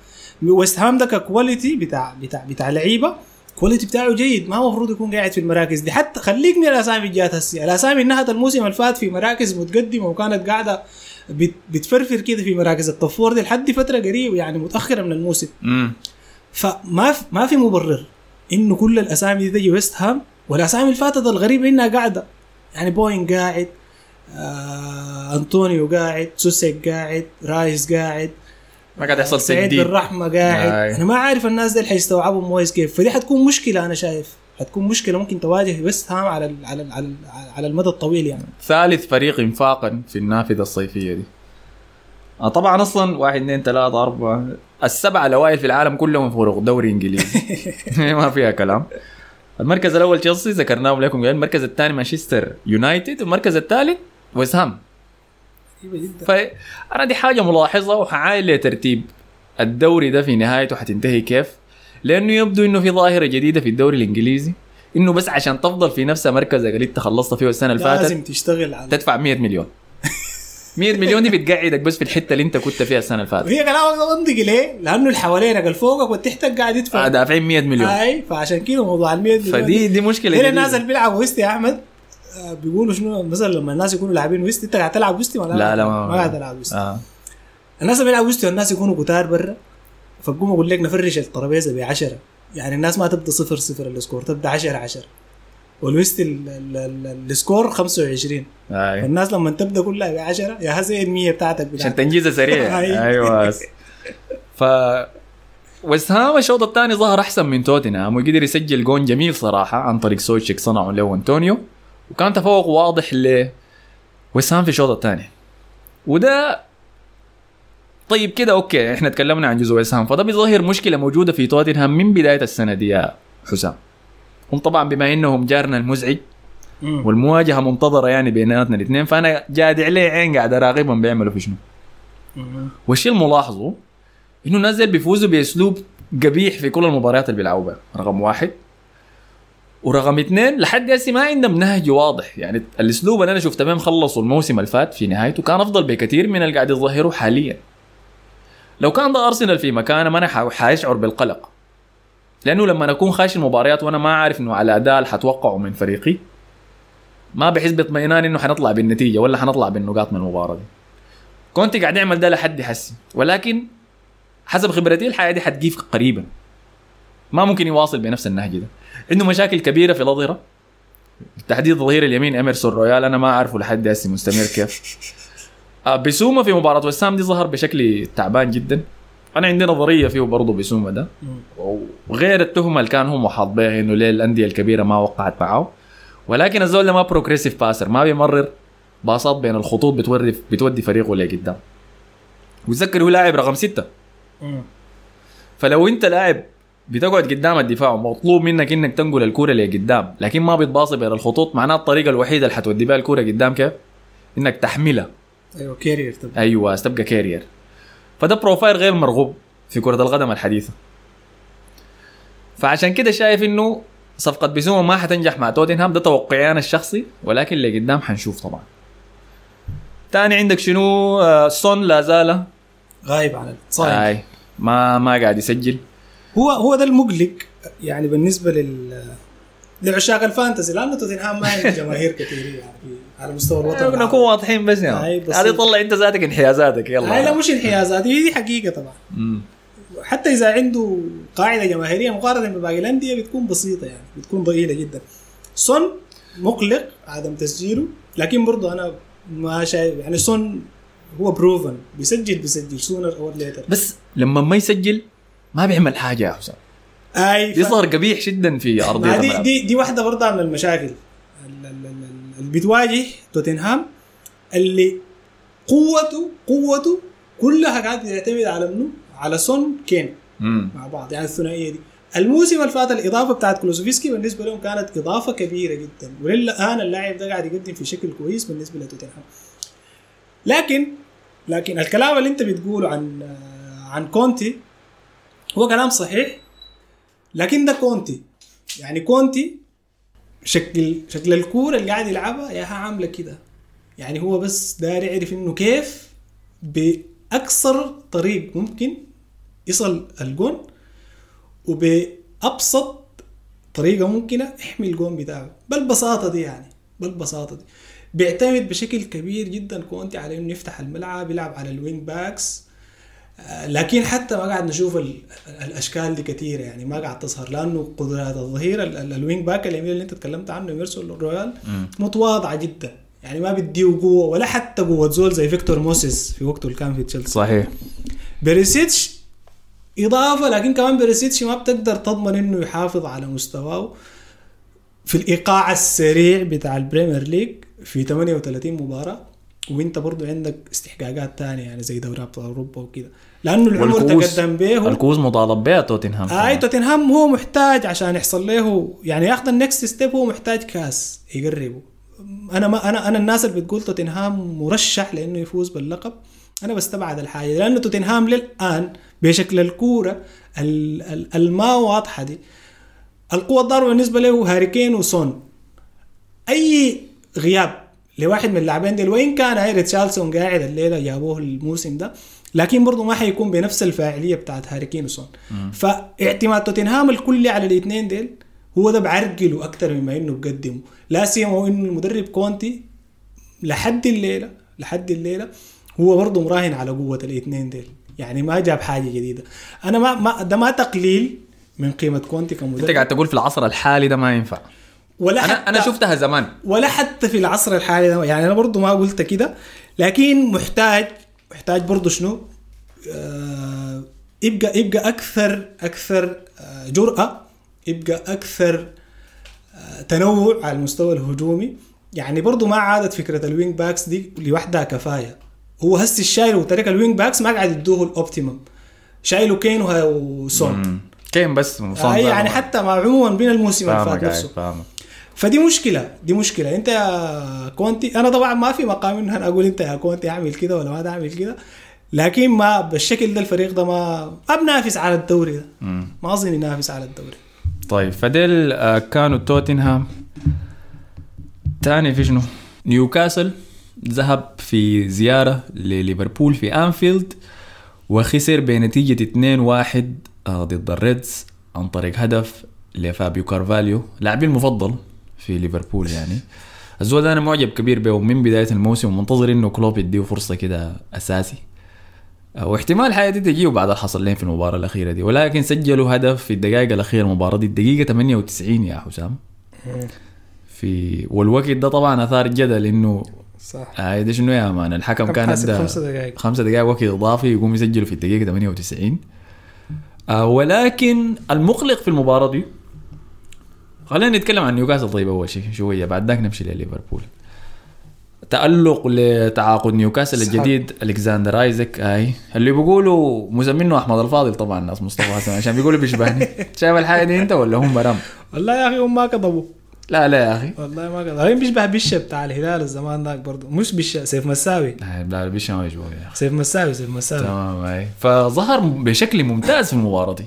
ويست هام ده ك quality بتاع بتاع بتاع لعيبة quality بتاعه جيد. ما هو المفروض يكون قاعد في المراكز دي. حتى خليك من الأسامي اللي جات هسه الأسامي انها الموسم اللي فات في مراكز متقدمة وكانت قاعدة بتفرفر كده في مراكز. الطفور دي لحد فترة قريبة يعني متأخرة من الموسم. فما في ما في مبرر إنه كل الأسامي دي تجي ويست هام والأسامي اللي فاتت الغريبة إنها قاعدة. يعني بوين قاعد آه انطونيو قاعد سوسيك قاعد رايس قاعد ما قاعد يحصل سعيد بن رحمة قاعد. آي. أنا ما عارف الناس دي حيستوعبوا مويس كيف فدي حتكون مشكلة أنا شايف. حتكون مشكلة ممكن تواجه ويست هام على ال على ال على, ال على المدى الطويل يعني. ثالث فريق انفاقا في النافذة الصيفية دي. آه طبعا أصلا واحد اثنين ثلاثة أربعة. السبعة الأوائل في العالم كلهم فوق دوري إنجليزي. ما فيها كلام. المركز الأول تشيلسي ذكرناه لكم قبل. المركز الثاني مانشستر يونايتد والمركز الثالث ويست هام فأنا دي حاجة ملاحظة وحعاين لترتيب. الدوري ده في نهايته حتنتهي كيف؟ لأنه يبدو إنه في ظاهرة جديدة في الدوري الإنجليزي. إنه بس عشان تفضل في نفس مركزك اللي أنت خلصت فيه السنة اللي فاتت لازم تشتغل على تدفع 100 مليون. 100 مليون دي بتقعدك بس في الحتة اللي انت كنت فيها السنة اللي فاتت. وهي كلامك ده منطقي ليه؟ لأنه اللي حوالينك اللي فوقك والتحتك قاعد يدفع. آه، دافعين 100 مليون. أي فعشان كده موضوع ال 100 مليون فدي دي. مشكلة هنا. الناس اللي بيلعبوا whist يا أحمد آه، بيقولوا شنو؟ مثلا لما الناس يكونوا لاعبين whist أنت قاعد تلعب whist ولا لا لا؟ ما قاعد تلعب whist. آه. الناس اللي بيلعبوا whist والناس يكونوا كتار برا. فقوم أقول لك نفرش الترابيزة ب 10 يعني الناس ما تبدأ صفر صفر ال score تبدأ 10 10 وال whist ال- ال- ال- ال score 25 آه. فالناس لما تبدأ كلها ب 10 يا هذه ال 100 بتاعتك عشان تنجيزها سريع. أيوه. بس. ف ويست هام الشوط الثاني ظهر أحسن من توتنهام وقدر يسجل جون جميل صراحة عن طريق سوتشيك صنعه له أنطونيو. وكان تفوق واضح ل ويست هام في الشوط الثاني. وده طيب كده okay إحنا تكلمنا عن جزء ويست هام. فده بيظهر مشكلة موجودة في توتنهام من بداية السنة دي يا حسام. هم طبعا بما إنهم جارنا المزعج. والمواجهة منتظرة يعني بيناتنا الاثنين فأنا جادع لي عين قاعد أراقبهم بيعملوا في شنو. والشيء الملاحظة؟ إنه الناس دي بيفوزوا بأسلوب قبيح في كل المباريات اللي بيلعبوا بها. رقم واحد. ورقم اثنين لحد هسه ما عندهم نهج واضح. يعني الأسلوب اللي أنا شفته بهم خلصوا الموسم اللي فات في نهايته كان أفضل بكثير من اللي قاعد يظهره حاليا. لو كان ده أرسنال في مكانه ما أنا ح- حاشعر بالقلق. لأنه لما أكون خاش المباريات وأنا ما عارف إنه على أداء اللي حتوقعه من فريقي ما بحس باطمئنان إنه حنطلع بالنتيجة ولا حنطلع بالنقاط من المباراة دي. كونتي قاعد يعمل ده لحد حسي ولكن حسب خبرتي الحياة دي حتجيب قريبا. ما ممكن يواصل بنفس النهج ده. عنده مشاكل كبيرة في الأظهرة. تحديد ظهير اليمين ايمرسون رويال أنا ما أعرفه لحد هسه مستمر كيف. آه، بيسوما في مباراة ويست هام دي ظهر بشكل تعبان جدا أنا عندي نظرية فيه برضه بيسوما ده. وغير التهمة اللي كان هم محاط بها إنه ليه الأندية الكبيرة ما وقعت معه ولكن الزول ده ما progressive باسر ما بيمرر passات بين الخطوط بتودي بتودي فريقه لقدام وتذكر هو لاعب رقم ستة. فلو أنت لاعب بتقعد قدام الدفاع ومطلوب منك إنك تنقل الكوره لقدام لكن ما بتباصي بين الخطوط معناها الطريقة الوحيدة اللي حتودي بها الكوره قدام كيف؟ إنك تحملها أيوه carrier طبعا. أيوه تبقى carrier فده profile غير مرغوب في كرة القدم الحديثة. فعشان كده شايف إنه صفقة بيسوما ما حتنجح مع توتنهام. ده توقعي أنا الشخصي ولكن اللي قدام حنشوف طبعا. تاني عندك شنو؟ آه، سون لا زال. غايب عن الصايم اي ما ما قاعد يسجل. هو هو ده المقلق يعني بالنسبة لل لعشاق ال fantasy لأنه توتنهام ما عنده جماهير كثير يعني. على مستوى الوطن العربي. واضحين بس يعني. هذه طلع انت ذاتك انحيازاتك هاي لا يلا مش انحيازات هي دي حقيقة طبعا. مم. حتى إذا عنده قاعدة جماهيرية مقارنة بباقي الأندية بتكون بسيطة يعني بتكون ضئيلة جدا. سون مقلق عدم تسجيله لكن برضه أنا ما شايف يعني سون هو proven بيسجل بيسجل sooner or later بس لما ما يسجل ما بيعمل حاجة يا حسام أي ف- يظهر قبيح جدا في أرضية دي دي دي واحدة برضه من المشاكل. بتواجه توتنهام اللي قوته قوته كلها قاعد يعتمد على منو؟ على سون كين مم. مع بعض. يعني الثنائية دي. الموسم اللي فات الإضافة بتاعت كلوسوفسكي بالنسبة لهم كانت إضافة كبيرة جدا. وللآن اللاعب ده قاعد يقدم في شكل كويس بالنسبة لتوتنهام. لكن لكن الكلام اللي أنت بتقوله عن عن كونتي هو كلام صحيح. لكن ده كونتي. يعني كونتي شكل شكل الكورة اللي قاعد يلعبها ياها عاملة كده. يعني هو بس داير يعرف إنه كيف بأكثر طريق ممكن يصل الجون وبأبسط طريقة ممكنة يحمي الجون بتاعه. بالبساطة دي يعني بالبساطة دي. بيعتمد بشكل كبير جدا كونتي على إنه يفتح الملعب يلعب على ال wing backs لكن حتى ما قاعد نشوف ال- الأشكال دي كثيره يعني ما قاعد تظهر لأنه قدرات الظهير ال- ال- ال wing back اليمين اللي أنت تكلمت عنه إيمرسون رويال متواضعة جدا. يعني ما بيديه قوة ولا حتى قوة. زول زي فيكتور موسيس في وقته اللي كان في تشيلسي. صحيح. بيريسيتش إضافة لكن كمان بيريسيتش ما بتقدر تضمن إنه يحافظ على مستواه في الإيقاع السريع بتاع البريمير ليج في 38 مباراة. وإنت برضو عندك استحقاقات تانية يعني زي دوري أبطال أوروبا وكده. لأنه العمر تقدم به الكؤوس مطالب بها توتنهام أي توتنهام هو محتاج عشان يحصل له يعني ياخذ ال next step هو محتاج كاس يقربه. أنا ما أنا أنا الناس اللي بتقول توتنهام مرشح لإنه يفوز باللقب أنا بستبعد الحاجة لأنه توتنهام للآن بشكل الكورة ال- ال- الما واضحة دي. القوة الضاربه بالنسبة له هاري كين وسون. أي غياب لواحد من اللاعبين دي وإن كان هاي ريتشارليسون قاعد الليلة جابوه الموسم ده لكن برضه ما حيكون بنفس الفاعلية بتاعت هاري كين وسون. فاعتماد توتنهام الكلي على الاثنين ديل هو ده بعرقله أكثر مما إنه بقدمه. لا سيما إنه المدرب كونتي لحد الليلة لحد الليلة هو برضه مراهن على قوة الاثنين ديل. يعني ما جاب حاجة جديدة. أنا ما, ما ده ما تقليل من قيمة كونتي كمدرب. أنت قاعد تقول في العصر الحالي ده ما ينفع. ولا أنا حتى أنا شفتها زمان. ولا حتى في العصر الحالي ده. يعني أنا برضو ما قلت كده. لكن محتاج محتاج برضو شنو؟ آه يبقى يبقى أكثر أكثر آه جرأة يبقى أكثر آه تنوع على المستوى الهجومي. يعني برضو ما عادت فكرة ال wing backs دي لوحدها كفاية. هو هسي الشايل وترك ال wing backs ما قاعد يدوه ال optimum شايله كين وسون. كين بس آه يعني حتى مع عموما بين الموسم اللي فات نفسه. فاهمك. فدي مشكلة دي مشكلة. انت يا كونتي أنا طبعا ما في مقام ان أنا أقول انت يا كونتي اعمل كده ولا ما تعمل كده. لكن ما بالشكل ده الفريق ده ما ما بنافس على الدوري ده. ما أظن ينافس على الدوري. طيب فديل آه، كانوا توتنهام. تاني في شنو؟ نيوكاسل ذهب في زيارة لليفربول في أنفيلد وخسر بنتيجة 2-1 آه، ضد ال Reds عن طريق هدف لفابيو كارفاليو لاعبي المفضل في ليفربول يعني. الزول ده أنا معجب كبير به من بداية الموسم ومنتظر إنه كلوب يديه فرصة كده أساسي. آه، واحتمال حاجة دي تجيه بعد اللي حصل لهم في المباراة الأخيرة دي. ولكن سجلوا هدف في الدقائق الأخيرة المباراة دي الدقيقة 98 يا حسام. في والوقت ده طبعا أثار جدل إنه صح. آه ده شنو يا man الحكم كم كان ادى خمسة دقائق. خمسة دقائق وقت إضافي يقوم يسجلوا في الدقيقة 98 آه ولكن المقلق في المباراة دي خلينا نتكلم عن نيوكاسل طيب أول شيء شوية بعد ذاك نمشي لليفربول. تألق لتعاقد نيوكاسل. الجديد ألكسندر إيزاك أي. اللي بيقولوا مسمينه أحمد الفاضل طبعا ناس مصطفى حسن عشان بيقولوا بيشبهني. شايف الحاجة دي أنت ولا هم برام؟ والله يا أخي هم ما كذبوا لا لا يا أخي. والله ما كذبوا هين بيشبه بشه بتاع الهلال الزمان ذاك برضه. مش بشه سيف مساوي. لا لا بيش ما يشبهوا يا أخي. سيف مساوي سيف مساوي. تمام أي. فظهر بشكل ممتاز في المباراة دي.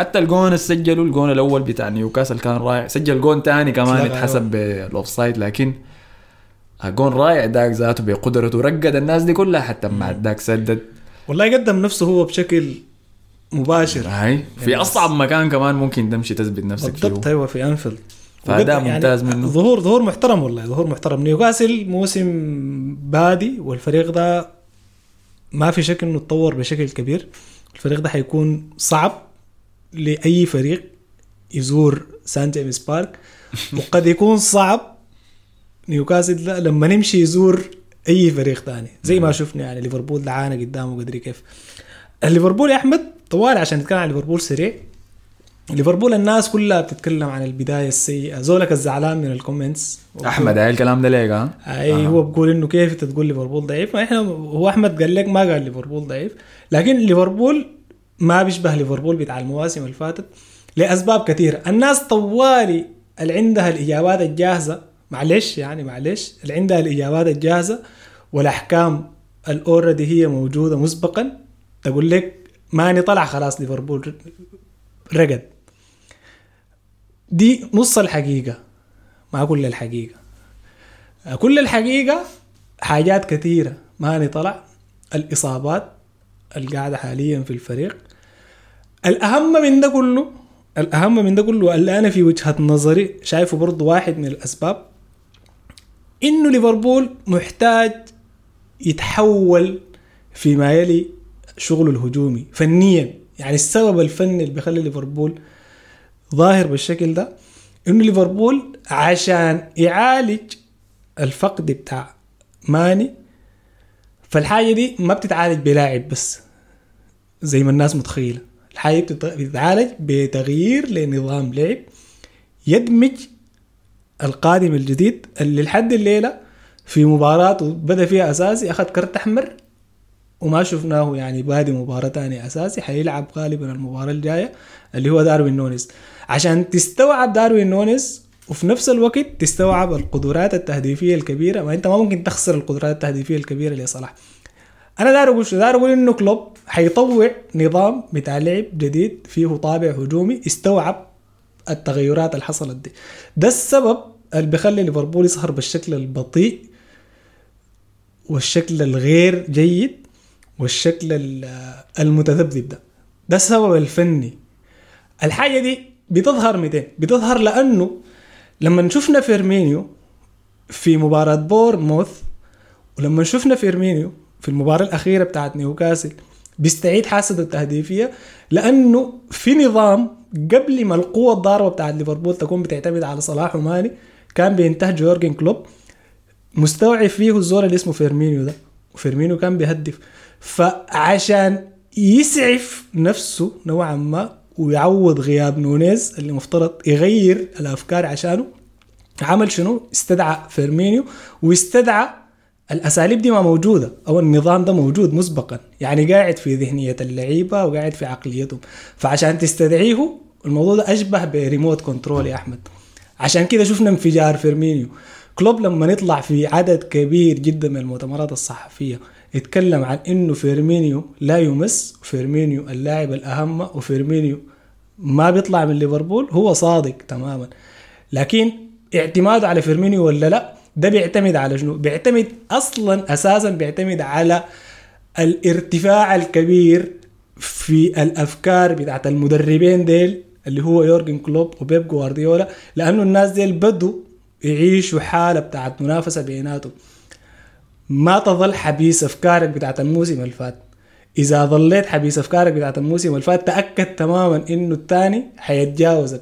حتى الجون سجلوا الجون الأول بتاع نيوكاسل كان رائع. سجل جون تاني كمان اتحسب بال offside لكن جون رائع داك ذاته بقدرته. رقد الناس دي كلها حتى مع داك سدد. والله يقدم نفسه هو بشكل مباشر. هاي في يعني أصعب مكان كمان ممكن تمشي تثبت نفسك بالضبط فيه أيوه في أنفيلد. فأداء وقد- ممتاز منه. ظهور ظهور محترم والله ظهور محترم. نيوكاسل موسم بادي والفريق ده ما في شك إنه تطور بشكل كبير. الفريق ده حيكون صعب. لأي فريق يزور سان جيمس بارك. وقد يكون صعب نيوكاسل لما يمشي يزور أي فريق ثاني. زي ما شفنا يعني ليفربول عانى قدامه قدري كيف. ليفربول يا أحمد طوال عشان نتكلم عن ليفربول سريع. ليفربول الناس كلها بتتكلم عن البداية السيئة. زولك الزعلان من ال comments. أحمد هاي الكلام ده ليك ها؟ أي آه. هو بيقول إنه كيف أنت تقول ليفربول ضعيف؟ ما إحنا هو أحمد قال لك ما قال ليفربول ضعيف. لكن ليفربول ما بيشبه ليفربول بتاع المواسم اللي فاتت لأسباب كثيرة. الناس طوالي اللي عندها الإجابات الجاهزة معلش يعني معلش اللي عندها الإجابات الجاهزة والأحكام الاوريدي هي موجودة مسبقا تقول لك ماني طلع خلاص ليفربول رقد. دي نص الحقيقة. ما كل الحقيقة كل الحقيقة حاجات كثيرة ماني طلع. الإصابات القاعدة حاليا في الفريق. الأهم من ده كله الأهم من ده كله اللي أنا في وجهة نظري شايفه برضو واحد من الأسباب إنه ليفربول محتاج يتحول فيما يلي شغله الهجومي فنيا. يعني السبب الفني اللي بيخلي ليفربول ظاهر بالشكل ده إنه ليفربول عشان يعالج الفقد بتاع ماني فالحاجة دي ما بتتعالج بلاعب بس زي ما الناس متخيلة. الحاجة بتتعالج بتغيير لنظام لعب يدمج القادم الجديد اللي لحد الليلة في مباراة بدأ فيها أساسي أخذ كرت أحمر وما شفناه يعني بادي مباراة تانية أساسي حيلعب غالبا المباراة الجاية اللي هو داروين نونيز. عشان تستوعب داروين نونيز وفي نفس الوقت تستوعب القدرات التهديفية الكبيرة ما أنت ما ممكن تخسر القدرات التهديفية الكبيرة لصلاح. أنا دار أقول شنو؟ دار أقول إنه كلوب حيطوع نظام بتاع لعب جديد فيه طابع هجومي استوعب التغيرات اللي حصلت دي. ده السبب اللي بيخلي ليفربول يظهر بالشكل البطيء والشكل الغير جيد والشكل المتذبذب ده. ده السبب الفني. الحاجة دي بتظهر متى بتظهر لأنه لما شفنا فيرمينيو في مباراة بورنموث ولما شفنا فيرمينيو في المباراة الأخيرة بتاعت نيوكاسل بيستعيد حاسته التهديفية لأنه في نظام قبل ما القوة الضاربة بتاعت ليفربول تكون بتعتمد على صلاح وماني كان بينتهج يورجن كلوب مستوعب فيه الزول اللي اسمه فيرمينيو ده وفيرمينيو كان بيهدف فعشان يسعف نفسه نوعا ما ويعوض غياب نونيز اللي مفترض يغير الأفكار عشانه عمل شنو؟ استدعى فيرمينيو واستدعى الأساليب دي ما موجودة أو النظام ده موجود مسبقا. يعني قاعد في ذهنية اللعيبة وقاعد في عقليتهم. فعشان تستدعيه الموضوع ده أشبه ب remote control يا أحمد. عشان كده شفنا انفجار فيرمينيو. كلوب لما نطلع في عدد كبير جدا من المؤتمرات الصحفية يتكلم عن إنه فيرمينيو لا يمس فيرمينيو اللاعب الأهم وفيرمينيو ما بيطلع من ليفربول هو صادق تماما. لكن اعتماده على فيرمينيو ولا لا؟ ده بيعتمد على شنو؟ بيعتمد أصلا أساسا بيعتمد على الارتفاع الكبير في الأفكار بتاعت المدربين ديل اللي هو يورجن كلوب وبيب جوارديولا لأنه الناس ديل بدوا يعيشوا حالة بتاعت منافسة بيناتهم. ما تظل حبيس أفكارك بتاعت الموسم اللي فات إذا ظليت حبيس أفكارك بتاعت الموسم اللي فات تأكد تماما إنه الثاني حيتجاوزك.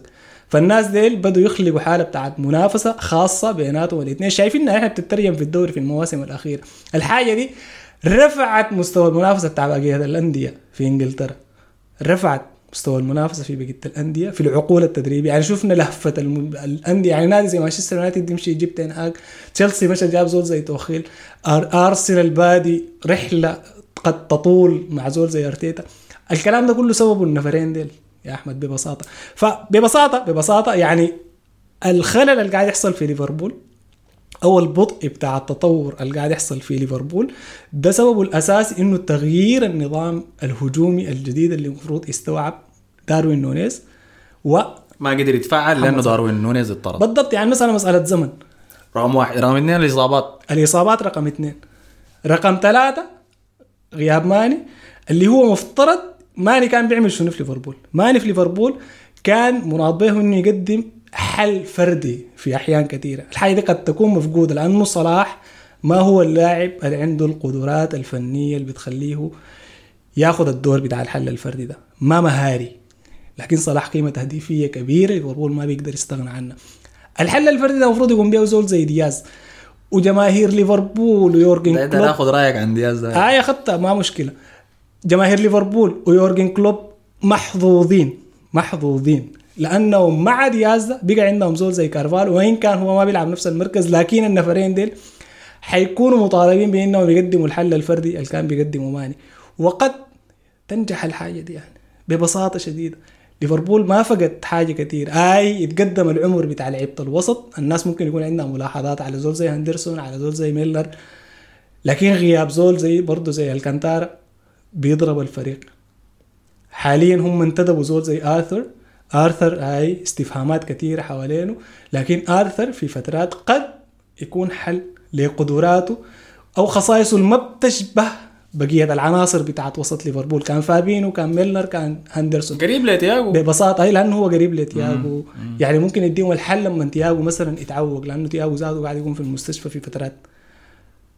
فالناس ديل بدوا يخلقوا حالة بتاعت منافسة خاصة بيناتهم الاثنين. شايفين إحنا بتترجم في الدوري في المواسم الأخيرة. الحاجة دي رفعت مستوى المنافسة بتاع بقيه الأندية في إنجلترا. رفعت مستوى المنافسة في بقية الأندية في العقول التدريبية. يعني شفنا لهفه الم... الأندية. يعني نادي زي مانشستر يونايتد يمشي يجيب تنهاخ تشيلسي مشى جاب زول زي توخيل. أر... آرسنال بادي رحلة قد تطول مع زول زي أرتيتا. الكلام ده كله سببه النفرين ديل. يا أحمد ببساطة. فببساطة ببساطة يعني الخلل اللي قاعد يحصل في ليفربول أو البطء بتاع التطور اللي قاعد يحصل في ليفربول ده سببه الأساسي إنه تغيير النظام الهجومي الجديد اللي المفروض يستوعب داروين نونيز و ما قدر يتفعل لأنه داروين نونيز اضطرد بالضبط يعني مثلا مسألة زمن. رقم واحد رقم اثنين الإصابات. الإصابات رقم اثنين. رقم ثلاثة غياب ماني اللي هو مفترض ماني كان بيعمل شنو في ليفربول. ماني في ليفربول كان مناط به إنه يقدم حل فردي في أحيان كثيرة. الحاجة دي قد تكون مفقودة لأنه صلاح ما هو اللاعب اللي عنده القدرات الفنية اللي بتخليه ياخذ الدور بتاع الحل الفردي ده. ما مهاري. لكن صلاح قيمة تهديفية كبيرة ليفربول ما بيقدر يستغنى عنها. الحل الفردي ده المفروض يقوم بيه زول زي دياز وجماهير ليفربول ويورجن ده ده كلوب. ناخذ رأيك عن دياز ده. هاي اخذتها ما مشكلة. جماهير ليفربول ويورجن كلوب محظوظين محظوظين. لأنه مع دياز بقى عندهم زول زي كارفاليو وإن كان هو ما بيلعب نفس المركز لكن النفرين ديل حيكونوا مطالبين بإنهم يقدموا الحل الفردي اللي كان بيقدمه ماني. وقد تنجح الحاجة دي يعني ببساطة شديدة. ليفربول ما فقد حاجة كثير آي يتقدم العمر بتاع لعيبة الوسط. الناس ممكن يكون عندها ملاحظات على زول زي هندرسون على زول زي ميلنر لكن غياب زول زي برضه زي الكانتارا بيضرب الفريق. حاليا هم انتدبوا زول زي آرثر. آرثر هاي استفهامات كثيره حوالينه. لكن آرثر في فترات قد يكون حل لقدراته أو خصائصه اللي ما بتشبه بقية العناصر بتاعت وسط ليفربول. كان فابينيو كان ميلنر كان هندرسون. قريب لتياجو ببساطة أي لأنه هو قريب لتياجو يعني ممكن يديهم الحل لما تياجو مثلا يتعوق لأنه تياجو ذاته قاعد يكون في المستشفى في فترات.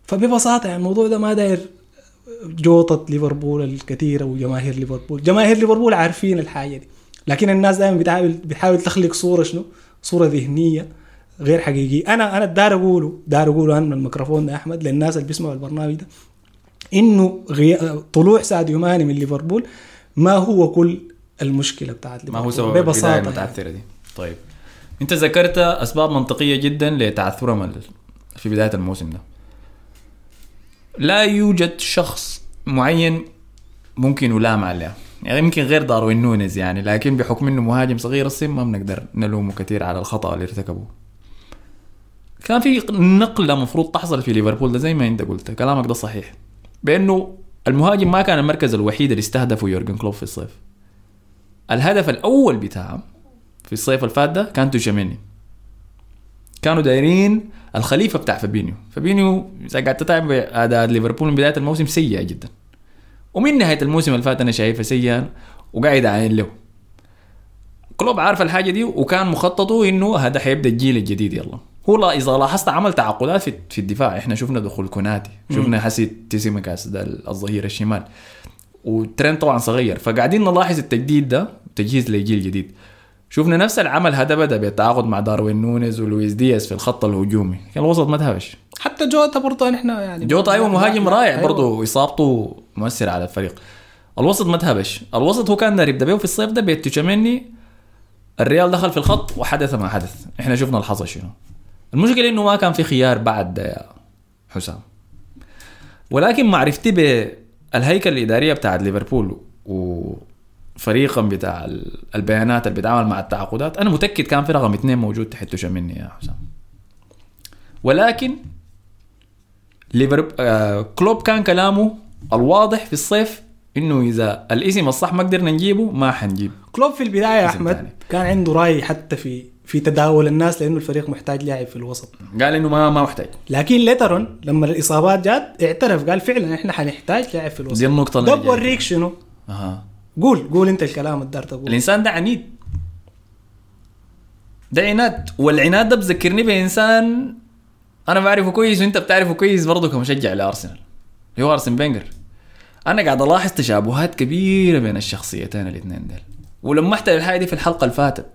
فببساطة يعني الموضوع ده ما داير جوطة ليفربول الكثيرة وجماهير ليفربول. جماهير ليفربول عارفين الحاجة دي. لكن الناس دائما بتحاول بتحاول تخلق صورة شنو؟ صورة ذهنية غير حقيقية. أنا أنا دار أقوله دار أقوله أنا من الميكروفون ده أحمد للناس اللي بيسمعوا البرنامج ده. إنه غي... طلوع ساديو ماني من ليفربول ما هو كل المشكلة بتاعت ما هو ليفربول. سبب ببساطة يعني. المتعثره دي. طيب. أنت ذكرت أسباب منطقية جدا لتعثرهم في بداية الموسم ده. لا يوجد شخص معين ممكن يلام عليه. يعني يمكن غير داروين نونيز يعني لكن بحكم إنه مهاجم صغير السن ما بنقدر نلومه كثير على الخطأ اللي ارتكبه كان في نقلة مفروض تحصل في ليفربول ده زي ما أنت قلت كلامك ده صحيح. بأنه المهاجم ما كان المركز الوحيد اللي استهدفه يورجن كلوب في الصيف. الهدف الأول بتاعهم في الصيف اللي فات ده كان تشواميني كانوا دايرين الخليفة بتاع فابينيو. فابينيو إذا قعدت تتابع اداء ليفربول من بداية الموسم سيء جدا. ومن نهاية الموسم اللي فات أنا شايفه سيئا وقاعد اعاين له. كلوب عارف الحاجة دي وكان مخططه إنه هذا حيبدأ الجيل الجديد يلا. هو لا إذا لاحظت عمل تعاقدات في, في الدفاع. إحنا شفنا دخول كوناتي شفنا حسي تسيميكاس ده الظهير الشمال. وترند طبعا صغير. فقاعدين نلاحظ التجديد ده تجهيز لجيل جديد. شفنا نفس العمل هذا بدأ بالتعاقد مع داروين نونيز ولويس دياز في الخط الهجومي. كان الوسط ما تهبش حتى جوتا برضه نحن يعني جوتا أيوه مهاجم رائع أيوة. برضه إصابته مؤثرة على الفريق. الوسط ما تهبش الوسط هو كان داير يبدا بيه في الصيف ده بتشواميني الريال دخل في الخط وحدث ما حدث. إحنا شفنا الحصل شنو. المشكلة إنه ما كان في خيار بعد ده يا حسام. ولكن معرفتي بالهيكل الإدارية بتاعت ليفربول وفريقا بتاع ال- البيانات اللي بيتعامل مع التعاقدات. أنا متأكد كان في رقم اثنين موجود تحت تشاميني يا حسام. ولكن ليفربول آه كلوب كان كلامه الواضح في الصيف إنه إذا الاسم الصح ما قدرنا نجيبه ما حنجيب. كلوب في البداية يا أحمد تاني. كان عنده رأي حتى في في تداول الناس لأنه الفريق محتاج لاعب في الوسط. قال إنه ما ما محتاج. لكن later on لما الإصابات جات اعترف قال فعلا إحنا حنحتاج لاعب في الوسط. دي النقطة ده. بوريك شنو؟ أها. قول قول انت الكلام اللي تقول الإنسان ده عنيد. ده عناد. والعناد ده بذكرني بإنسان أنا بعرفه كويس وإنت بتعرفه كويس برضه كمشجع لأرسنال. هو أرسن فينجر. أنا قاعد ألاحظ تشابهات كبيرة بين الشخصيتين الاثنين ديل. ولمحت الحاجة دي في الحلقة اللي فاتت.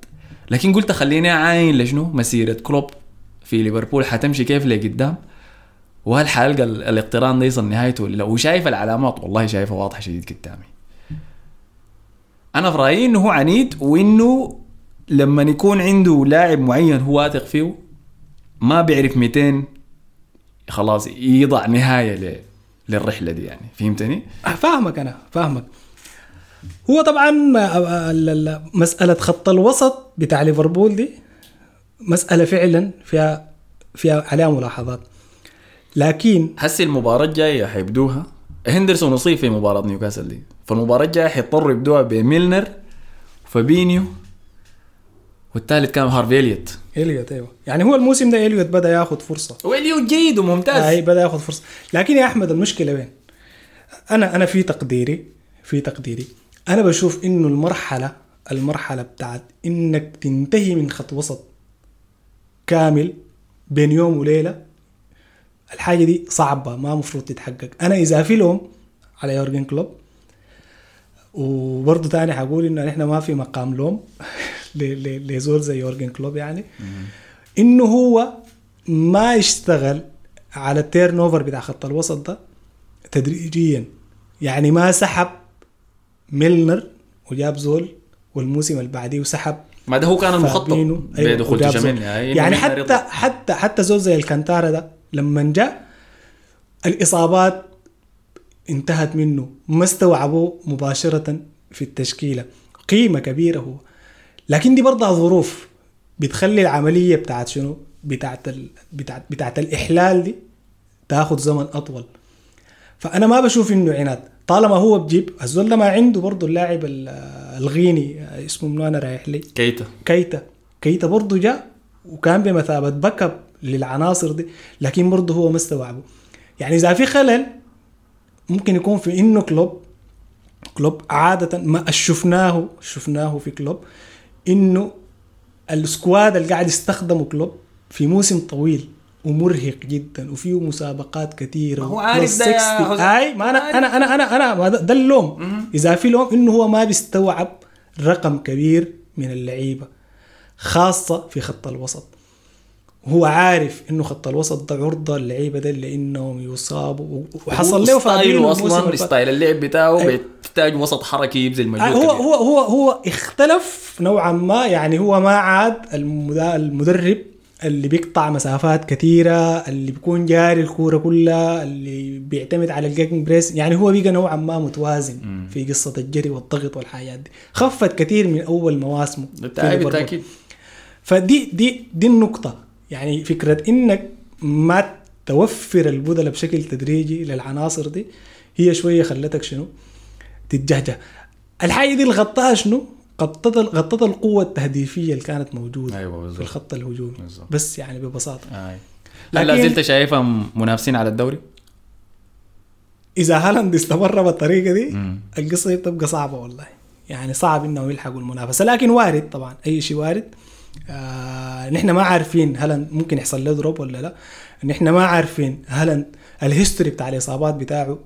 لكن قلت خليني أعاين لشنو؟ مسيرة كلوب في ليفربول. حتمشي كيف لقدام. وهل حلقه ال- الاقتران ده يصل نهايته. ولا لا وشايف العلامات والله شايفها واضحه شديد قدامي. أنا في رأيي إنه هو عنيد وإنه لما يكون عنده لاعب معين هو واثق فيه ما بيعرف 200 خلاص يضع نهاية ل... للرحلة دي يعني. فهمتني؟ فاهمك أنا فاهمك. هو طبعا مسألة خط الوسط بتاع ليفربول دي مسألة فعلا فيها فيها عليها ملاحظات. لكن حسي المباراة الجاية حيبدوها. هندرسون أصيب في مباراة نيوكاسل دي. فالمباراة الجايه حيضطروا يبدوها بميلنر وفابينيو والثالث كان هارفي إليوت. إليوت أيوه. يعني هو الموسم ده إليوت بدأ ياخذ فرصة. واليوت جيد وممتاز. هاي بدأ ياخذ فرصة. لكن يا أحمد المشكلة وين؟ أنا أنا في تقديري في تقديري. أنا بشوف إنه المرحلة المرحلة بتاعت إنك تنتهي من خط وسط كامل بين يوم وليلة الحاجة دي صعبة ما مفروض تتحقق. أنا إذا في لهم على يورجن كلوب وبرضه تاني حقول إنه إحنا ما في مقام لوم لزول زي يورجن كلوب يعني. إنه هو ما يشتغل على ال turnover بتاع خط الوسط ده تدريجيا. يعني ما سحب ميلنر وجاب زول والموسم اللي بعديه وسحب ما ده هو كان المخطط أيوة، بدخول وجاب زول. تشواميني أي إنه يعني مين حتى. حتى حتى زول زي الكانتارا ده لما جاء الإصابات انتهت منه ما استوعبوه مباشرة في التشكيلة. قيمة كبيرة هو. لكن دي برضها ظروف بتخلي العملية بتاعت شنو؟ بتاعت ال... بتاعت بتاعت الإحلال دي تاخذ زمن أطول. فأنا ما بشوف إنه عناد. طالما هو بجيب الزول ما عنده برضه اللاعب ال- الغيني اسمه منو أنا رايح لي؟ كيتا. كيتا. كيتا برضه جاء وكان بمثابة backup للعناصر دي لكن برضه هو ما استوعبه. يعني إذا في خلل ممكن يكون في إنه كلوب كلوب عادة ما شفناه شفناه في كلوب إنه ال squad اللي قاعد يستخدمه كلوب في موسم طويل ومرهق جدا وفيه مسابقات كثيرة هو عارف ده يا 60. حسن. أي ما أنا أنا أنا أنا أنا ده اللوم إذا في لوم إنه هو ما بيستوعب رقم كبير من اللعيبة خاصة في خط الوسط هو عارف إنه خط الوسط ده عرضة اللعيبه ده لإنهم يصابوا وحصل له style ـه أصلا. style اللعب بتاعه أيوة. بيحتاج وسط حركي يبذل آه، مجهود هو كبير. هو هو هو اختلف نوعا ما يعني هو ما عاد المدرب اللي بيقطع مسافات كثيرة اللي بيكون جاري الكورة كلها اللي بيعتمد على ال gegenpress يعني هو بقى نوعا ما متوازن في قصة الجري والضغط والحاجات دي خفت كثير من أول مواسمه. بالتأكيد فدي دي دي النقطة يعني فكرة إنك ما توفر البذلة بشكل تدريجي للعناصر دي هي شوية خلتك شنو تتجهجه الحاجة دي اللي غطاها شنو غطت غطت القوة التهديفية اللي كانت موجودة أيوة في. الخط الهجومي بالظبط. بس يعني ببساطة آي. هل لا زلت شايفهم منافسين على الدوري؟ إذا هالاند استمر بالطريقة دي مم. دي بتبقى صعبة والله يعني صعب إنهم يلحقوا المنافسة لكن وارد طبعا أي شيء وارد آه نحن ما عارفين هل ممكن يحصل له drop ولا لا. نحن ما عارفين هل ال history بتاع الإصابات بتاعه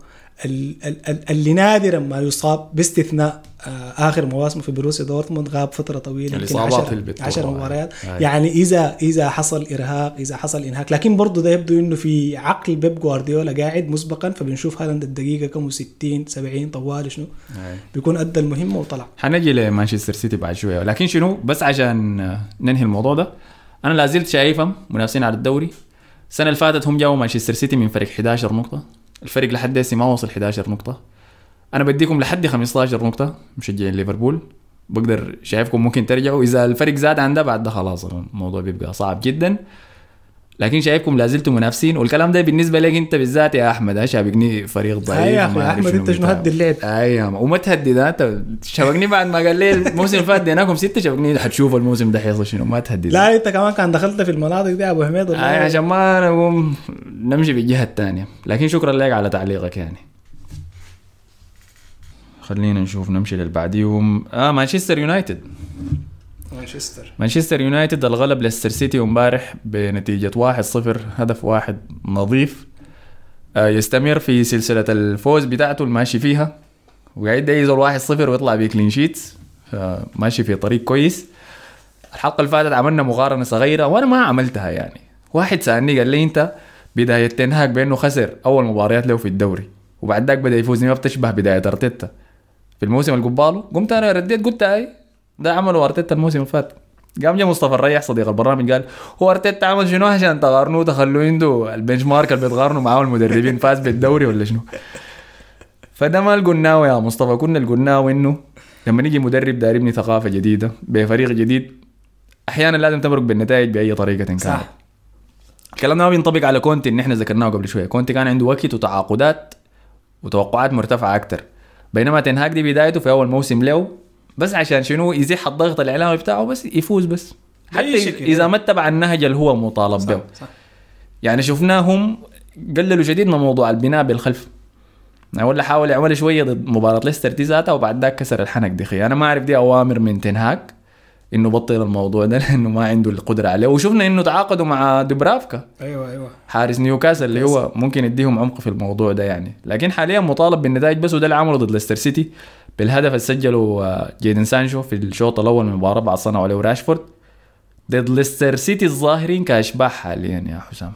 اللي نادرا ما يصاب باستثناء آه آخر مواسمه في بروسيا دورتموند غاب فترة طويلة يمكن الإصابات 10 اللي بتطول. 10 مباريات. أي. يعني اذا إذا حصل إرهاق إذا حصل إنهاك. لكن برضه ده يبدو إنه في عقل بيب جوارديولا قاعد مسبقا فبنشوف هالاند الدقيقة كم؟ 60 70 طوال شنو؟ آي. بيكون أدى المهمة وطلع. حنجي لمانشستر سيتي بعد شوية. لكن شنو؟ بس عشان آه، ننهي الموضوع ده أنا لا زلت شايفهم منافسين على الدوري. السنة اللي فاتت هم جابوا مانشستر سيتي من فرق 11 نقطة. الفرق لحد هسه ما وصل 11 نقطة. أنا بديكم لحد 15 نقطة مشجعين ليفربول. بقدر شايفكم ممكن ترجعوا. إذا الفرق زاد عن ده بعد ده خلاص الموضوع بيبقى صعب جدا. لكن شايفكم لا زلتوا منافسين والكلام ده بالنسبة لك انت بالذات يا أحمد. ها شابقني فريق ضعيف يا أعرف أحمد، أنت شنو بتاع. هد اللعب؟ أي يا وما تهدي ده. أنت شبكني بعد ما قال لي الموسم اللي فات ديناكم ستة شبكني حتشوف الموسم ده حيصل شنو ما تهدي لا أنت كمان كان دخلت في المناطق دي يا أبو حميد والله. أي عشان ما نقوم نمشي في الجهة الثانية لكن شكرا لك على تعليقك يعني. خلينا نشوف نمشي للبعديهم آه مانشستر يونايتد. مانشستر. مانشستر يونايتد الغلب ليستر سيتي امبارح بنتيجة 1-0 هدف واحد نظيف. آه، يستمر في سلسلة الفوز بتاعته الماشي فيها. وقاعد يزول 1-0 ويطلع ب clean sheet ماشي في طريق كويس. الحلقة اللي فاتت عملنا مقارنة صغيرة وأنا ما عملتها يعني. واحد سألني قال لي أنت بداية تنهاك بأنه خسر أول مباريات له في الدوري. وبعد ذاك بدأ يفوز ما بتشبه بداية أرتيتا. في الموسم اللي قباله قمت أنا رديت قلت هاي ده عمله أرتيتا الموسم اللي فات. قام جا مصطفى الريح صديق البرنامج قال هو أرتيتا عمل شنو عشان تقارنوه تخلوه عنده البنش مارك اللي بيتقارنوا معاه المدربين فاز بالدوري ولا شنو؟ فده ما قلناه يا مصطفى. كنا اللي قلناه إنه لما نيجي مدرب داير يبني ثقافة جديدة بفريق جديد أحيانا لازم تمرق بالنتائج بأي طريقة كانت. صح. الكلام ده ما بينطبق على كونتي اللي إحنا ذكرناه قبل شوية. كونتي كان عنده وقت وتعاقدات وتوقعات مرتفعة أكتر. بينما تنهاك دي بدايته في أول موسم له بس عشان شنو يزيح الضغط الإعلامي بتاعه بس يفوز بس. حتى. إذا ما اتبع النهج اللي هو مطالب به. يعني شفناهم قللوا شديد من موضوع البناء بالخلف. يعني ولا حاول يعمل شوية ضد مباراة ليستر دي ذاتها وبعد ذاك كسر الحنك دي خي أنا ما أعرف دي أوامر من تنهاك إنه بطل الموضوع ده لأنه ما عنده القدرة عليه. وشفنا إنه تعاقدوا مع دبرافكا أيوه أيوه. حارس نيوكاسل اللي هو ممكن يديهم عمق في الموضوع ده يعني. لكن حاليا مطالب بالنتائج بس وده اللي عمله ضد ليستر سيتي. بالهدف اللي سجله آه، جيدن سانشو في الشوط الأول من المباراه بعد صنعوا عليه راشفورد. ضد ليستر سيتي الظاهرين كأشباح حاليا يا حسام.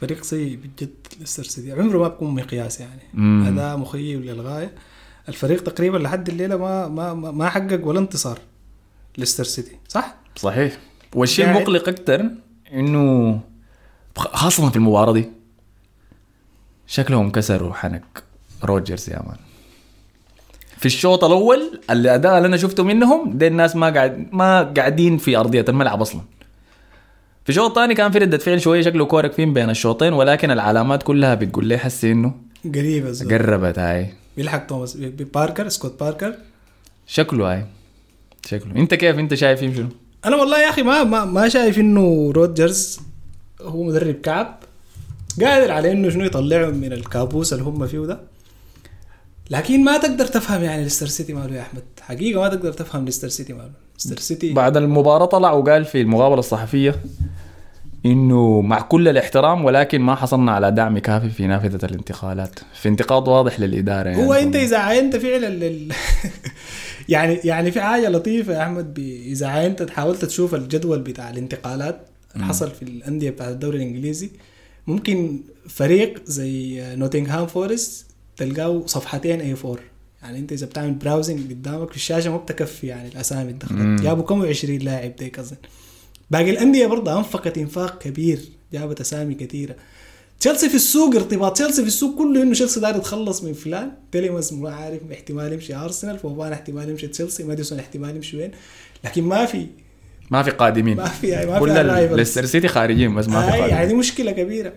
فريق سيء بجد ليستر سيتي. عمره ما بيكون مقياس يعني. أداء مخيب للغاية. الفريق تقريبا لحد الليلة ما ما ما حقق ولا انتصار ليستر سيتي. صح؟ صحيح. والشيء قاعد- المقلق أكثر إنه خاصة في المباراة دي شكلهم كسروا حنك روجرز يا مان. في الشوط الأول الأداء اللي أنا شفته منهم دي الناس ما قاعد ما قاعدين في أرضية الملعب أصلا. في الشوط الثاني كان في ردة فعل شوية شكله كورك فيهم بين الشوطين ولكن العلامات كلها بتقول لي حسي إنه قريبه. قربت هاي. بيلحق توماس باركر سكوت باركر. شكله هاي. شكله. أنت كيف؟ أنت شايف شنو؟ أنا والله يا أخي ما ما, ما شايف إنه روجرز هو مدرب كعب. قادر على إنه شنو يطلعهم من الكابوس اللي هم فيه ده. لكن ما تقدر تفهم يعني ليستر سيتي ماله يا أحمد. حقيقة ما تقدر تفهم ليستر سيتي ماله. ليستر سيتي بعد المباراة طلع وقال في المقابلة الصحفية إنه مع كل الاحترام ولكن ما حصلنا على دعم كافي في نافذة الانتقالات. في انتقاد واضح للإدارة يعني. هو أنت إذا عاينت فعلا لل... يعني يعني في حاجة لطيفة يا أحمد ب... إذا عاينت حاولت تشوف الجدول بتاع الانتقالات اللي حصل في الأندية بتاع الدوري الإنجليزي ممكن فريق زي نوتنغهام فورست تلقاه صفحتين اي 4 يعني انت إذا بتعمل browsing قدامك في الشاشة ما بتكفي يعني الأسامي. دخلت جابوا كم 20 لاعب ديك اظن باقي الأندية برضه أنفقت إنفاق كبير. جابت أسامي كثيرة. تشيلسي في السوق ارتباط. تشيلسي في السوق كله إنه تشيلسي داير يتخلص من فلان. تيليمانس ما عارف احتمال يمشي أرسنال. فوفانا احتمال يمشي تشيلسي. ماديسون احتمال يمشي وين. لكن ما في. ما في قادمين. ما في ما في. ليستر سيتي خارجين بس ما في يعني قادمين. دي مشكلة كبيرة.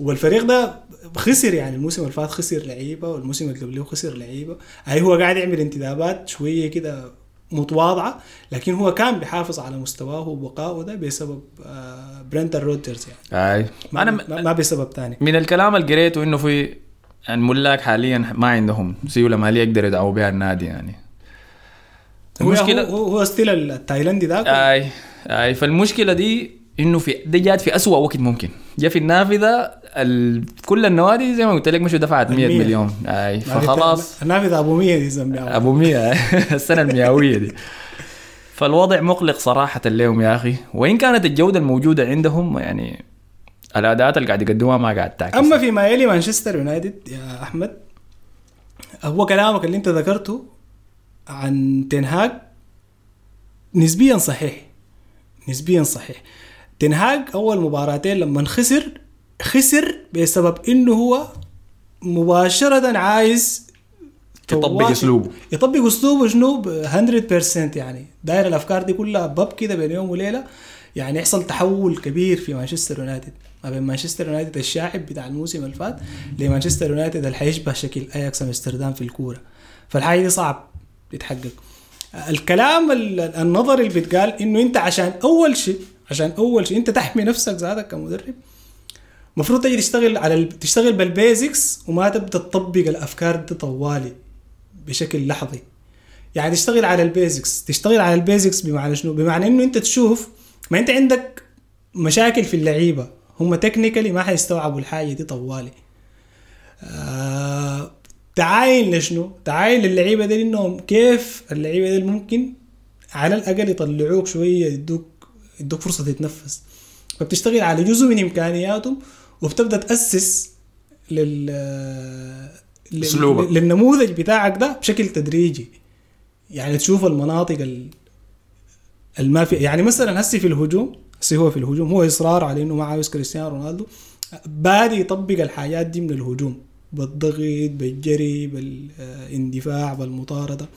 والفريق ده خسر يعني الموسم اللي فات خسر لعيبة والموسم اللي قبله خسر لعيبة. هاي هو قاعد يعمل انتدابات شوية كده متواضعة لكن هو كان بيحافظ على مستواه وبقائه ده بسبب آه برندان روجرز يعني. أي. ما, أنا ما, ما بسبب تاني. من الكلام اللي قريته إنه في الملاك حاليا ما عندهم سيوله ماليه يقدروا يدعموا بها النادي يعني. المشكلة هو هو ستيل التايلاندي ذاك أي. أي. فالمشكلة دي إنه في دي جات في أسوأ وقت ممكن. جاء في النافذة ال... كل النوادي زي ما قلت لك مشوا دفعت 100 المية. مليون. أي فخلاص. النافذه أبو 100 دي أبو 100 السنة المئوية دي. فالوضع مقلق صراحة اليوم يا أخي. وإن كانت الجودة الموجودة عندهم يعني الأداءات اللي قاعد يقدموها ما قاعد تعكس. أما فيما يلي مانشستر يونايتد يا أحمد هو كلامك اللي أنت ذكرته عن تنهاج نسبيا صحيح. نسبيا صحيح. تنهاج أول مباراتين لما خسر خسر بسبب إنه هو مباشرة عايز يطبق أسلوبه. يطبق أسلوبه شنو؟ ب 100% يعني. داير الأفكار دي كلها باب كده بين يوم وليلة. يعني يحصل تحول كبير في مانشستر يونايتد. ما بين مانشستر يونايتد الشاحب بتاع الموسم اللي فات لمانشستر يونايتد اللي حيشبه شكل أياكس أمستردام في الكورة. فالحاجة دي صعب تتحقق. الكلام ال- النظري اللي بيتقال إنه أنت عشان أول شيء عشان أول شيء أنت تحمي نفسك ذاتك كمدرب المفروض تجي تشتغل على ال... تشتغل بال basics وما تبدأ تطبق الأفكار دي طوالي بشكل لحظي. يعني تشتغل على ال basics. تشتغل على ال basics بمعنى شنو؟ بمعنى إنه أنت تشوف ما أنت عندك مشاكل في اللعيبة. هم technically ما حيستوعبوا الحاجة دي طوالي. آه تعاين لشنو؟ تعاين للعيبة دي إنهم كيف اللعيبة دي ممكن على الأقل يطلعوك شوية يدوك يدوك فرصة تتنفس. فبتشتغل على جزء من إمكانياتهم وبتبدأ تأسس لل لل- أسلوبك. للنموذج بتاعك ده بشكل تدريجي. يعني تشوف المناطق ال الما في يعني مثلا هسي في الهجوم هسي هو في الهجوم هو إصرار على إنه ما عاوز كريستيانو رونالدو. بادي يطبق الحاجات دي من الهجوم بالضغط بالجري بالإندفاع بالمطاردة.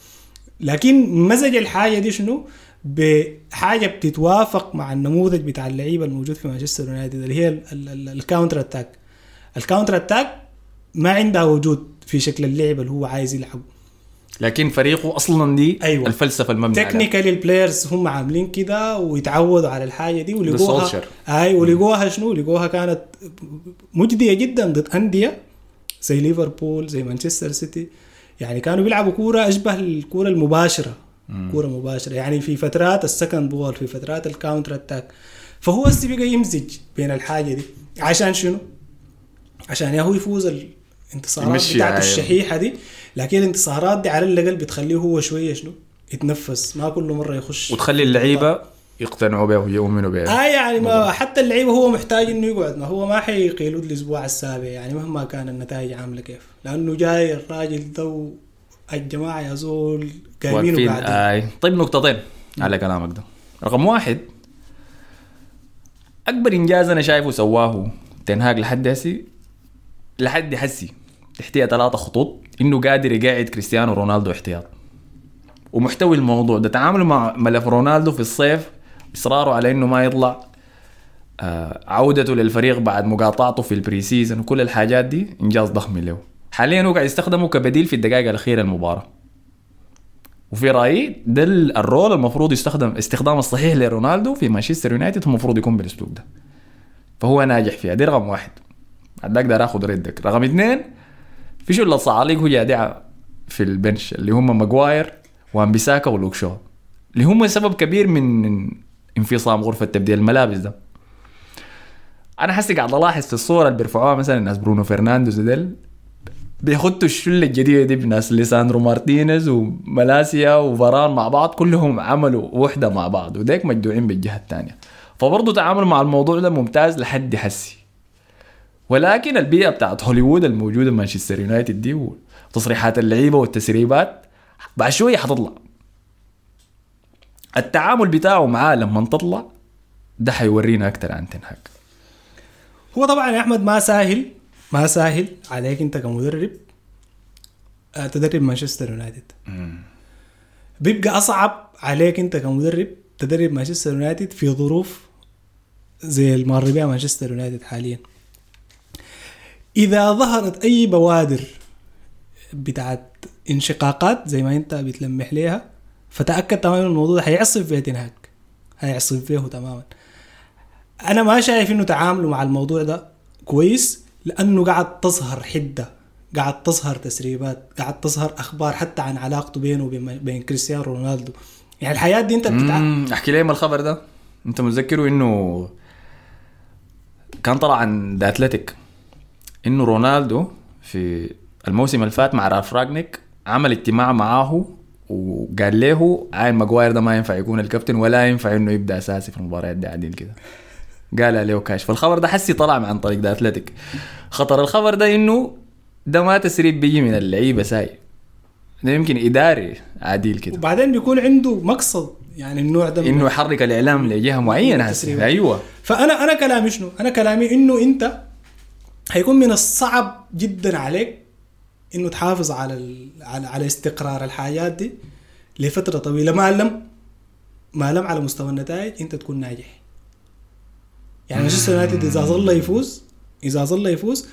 لكن مزج الحاجة دي شنو؟ بحاجة بتتوافق مع النموذج بتاع اللعيبة الموجود في مانشستر يونايتد اللي هي ال- ال- ال- ال counter attack ال counter attack ما عندها وجود في شكل اللعب اللي هو عايز يلعبه لكن فريقه أصلا دي أيوة. الفلسفة المبنية. تكنيكالي البلايرز هم عاملين كده ويتعودوا على الحاجة دي ولقوها. أي ولقوها شنو لقوها كانت مجدية جدا ضد أندية زي ليفربول زي مانشستر سيتي يعني كانوا بيلعبوا كورة أشبه الكورة المباشرة كورة مباشرة. يعني في فترات ال second ball في فترات ال counter attack. فهو هسه بقى يمزج بين الحاجة دي. عشان شنو؟ عشان يا هو يفوز الانتصارات بتاعته. الشحيحة دي. لكن الانتصارات دي على الأقل بتخليه هو شوية شنو؟ يتنفس. ما كل مرة يخش. وتخلي اللعيبة يقتنعوا به ويؤمنوا به آه يعني ما حتى اللعيبة هو محتاج إنه يقعد. ما هو ما حيقيلوه الأسبوع السابع. يعني مهما كان النتائج عاملة كيف. لأنه جاي الراجل ده الجماعة يا زول قايمين وقاعدين. آي. طيب نقطتين على كلامك ده. رقم واحد أكبر إنجاز أنا شايفه سواه تنهاج لحد هسي لحد هسي تحتيه ثلاثة خطوط إنه قادر يقعد كريستيانو رونالدو احتياط. ومحتوي الموضوع ده تعامله مع ملف رونالدو في الصيف إصراره على إنه ما يطلع آه، عودته للفريق بعد مقاطعته في ال pre-season وكل الحاجات دي إنجاز ضخم له. حاليا هو قاعد يستخدمه كبديل في الدقائق الأخيرة المباراة. وفي رأيي ده ال- ال role المفروض يستخدم استخدام الصحيح لرونالدو في مانشستر يونايتد المفروض يكون بالأسلوب ده. فهو ناجح فيها. دي رقم واحد. بعد أقدر آخذ ردك. رقم اثنين في شلة الصعاليق هو جادع في ال bench اللي هم ماجواير وامبيساكا ولوك شو. اللي هم سبب كبير من انفصام غرفة تبديل الملابس ده. أنا حسي قاعد ألاحظ في الصورة اللي بيرفعوها مثلا ناس برونو فرنانديز ديل بيخطوا الشلة الجديدة دي بناس ليساندرو مارتينيز وملاسيا وفاران مع بعض كلهم عملوا وحدة مع بعض وديك مجدوعين بالجهة الثانية فبرضه تعامل مع الموضوع ده ممتاز لحد حسي ولكن البيئة بتاعت هوليوود الموجودة مانشستر يونايتد دي وتصريحات اللعيبة والتسريبات بعد شوية حتطلع. التعامل بتاعه معاه لما تطلع ده حيورينا أكتر عن تنهاج هو طبعا يا أحمد ما سهل ما سهل عليك انت كمدرب آه، تدرب مانشستر يونايتد. بيبقى أصعب عليك انت كمدرب تدرب مانشستر يونايتد في ظروف زي المر بها مانشستر يونايتد حاليا. إذا ظهرت أي بوادر بتاعت انشقاقات زي ما انت بتلمح ليها فتأكد تماما الموضوع ده هيعصف فيه تنهاك هيعصف فيه تماما. أنا ما شايف إنه تعامله مع الموضوع ده كويس. لأنه قاعد تظهر حدة قاعد تظهر تسريبات قاعد تظهر أخبار حتى عن علاقته بينه وبين بين كريستيانو رونالدو. يعني الحياة دي أنت بتتع... أحكي لي الخبر ده؟ أنت متذكره إنه كان طلع عن ذا اتلتيك إنه رونالدو في الموسم اللي فات مع رالف راجنيك عمل اجتماع معاه وقال له عين ماجواير ده ما ينفع يكون الكابتن ولا ينفع إنه يبدأ أساسي في المباريات دي عديل كده. قال له كاش فالخبر ده حسي طلع عن طريق ذا أثلتيك. خطر الخبر ده إنه ده ما تسريب بيجي من اللعيبة ساي. ده يمكن إداري عديل كده. وبعدين بيكون عنده مقصد يعني النوع ده من إنه يحرك الإعلام لجهة معينة. أيوه. فأنا أنا كلامي شنو؟ أنا كلامي إنه أنت هيكون من الصعب جدا عليك إنه تحافظ على ال... على على استقرار الحاجات دي لفترة طويلة. ما لم ما لم على مستوى النتائج أنت تكون ناجح. يعني مانشستر يونايتد إذا ظل يفوز إذا ظل يفوز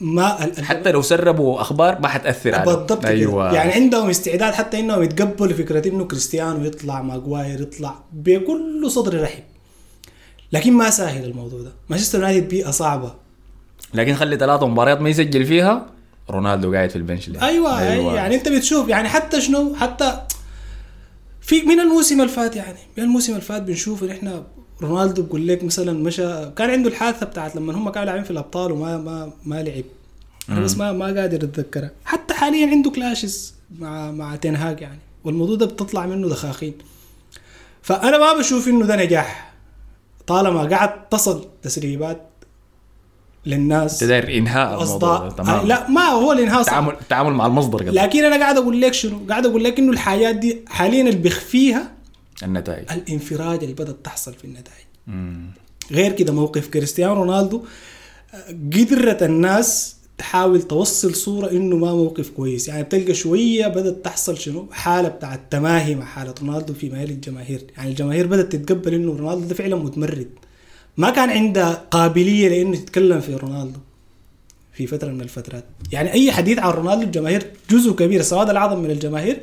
ما ال- حتى لو سربوا أخبار ما حتأثر عليه بالضبط أيوه. كده يعني عندهم استعداد حتى إنهم يتقبلوا فكرة إنه كريستيانو يطلع ماجواير يطلع بكل صدر رحب لكن ما سهل الموضوع ده. مانشستر يونايتد بيئة صعبة. لكن خلي ثلاثة مباريات ما يسجل فيها رونالدو قاعد في البنش ليه. أيوه, أيوة. يعني أنت بتشوف يعني حتى شنو؟ حتى في من الموسم اللي فات يعني من الموسم اللي فات بنشوف إن إحنا رونالدو بقول لك مثلا مشى كان عنده الحادثة بتاعت لما هم كانوا لاعبين في الأبطال وما ما ما لعب. أنا بس ما ما قادر أتذكرها. حتى حاليا عنده كلاشز مع مع تنهاج يعني. والموضوع ده بتطلع منه دخاخين. فأنا ما بشوف إنه ده نجاح. طالما قاعد تصل تسريبات للناس تدير إنهاء الموضوع تمام لا ما هو الإنهاء صعب. التعامل التعامل مع المصدر قصدي لكن أنا قاعد أقول لك شنو؟ قاعد أقول لك إنه الحاجات دي حاليا اللي بيخفيها النتائج الانفراج اللي بدأت تحصل في النتائج. مم. غير كده موقف كريستيانو رونالدو آه، قدرت الناس تحاول توصل صورة إنه ما موقف كويس، يعني بتلقى شوية بدأت تحصل شنو؟ حالة بتاعت تماهي مع حالة رونالدو في ميال الجماهير، يعني الجماهير بدأت تتقبل إنه رونالدو ده فعلا متمرد. ما كان عندها قابلية لإنه تتكلم في رونالدو. في فترة من الفترات يعني أي حديث عن رونالدو الجماهير جزء كبير السواد الأعظم من الجماهير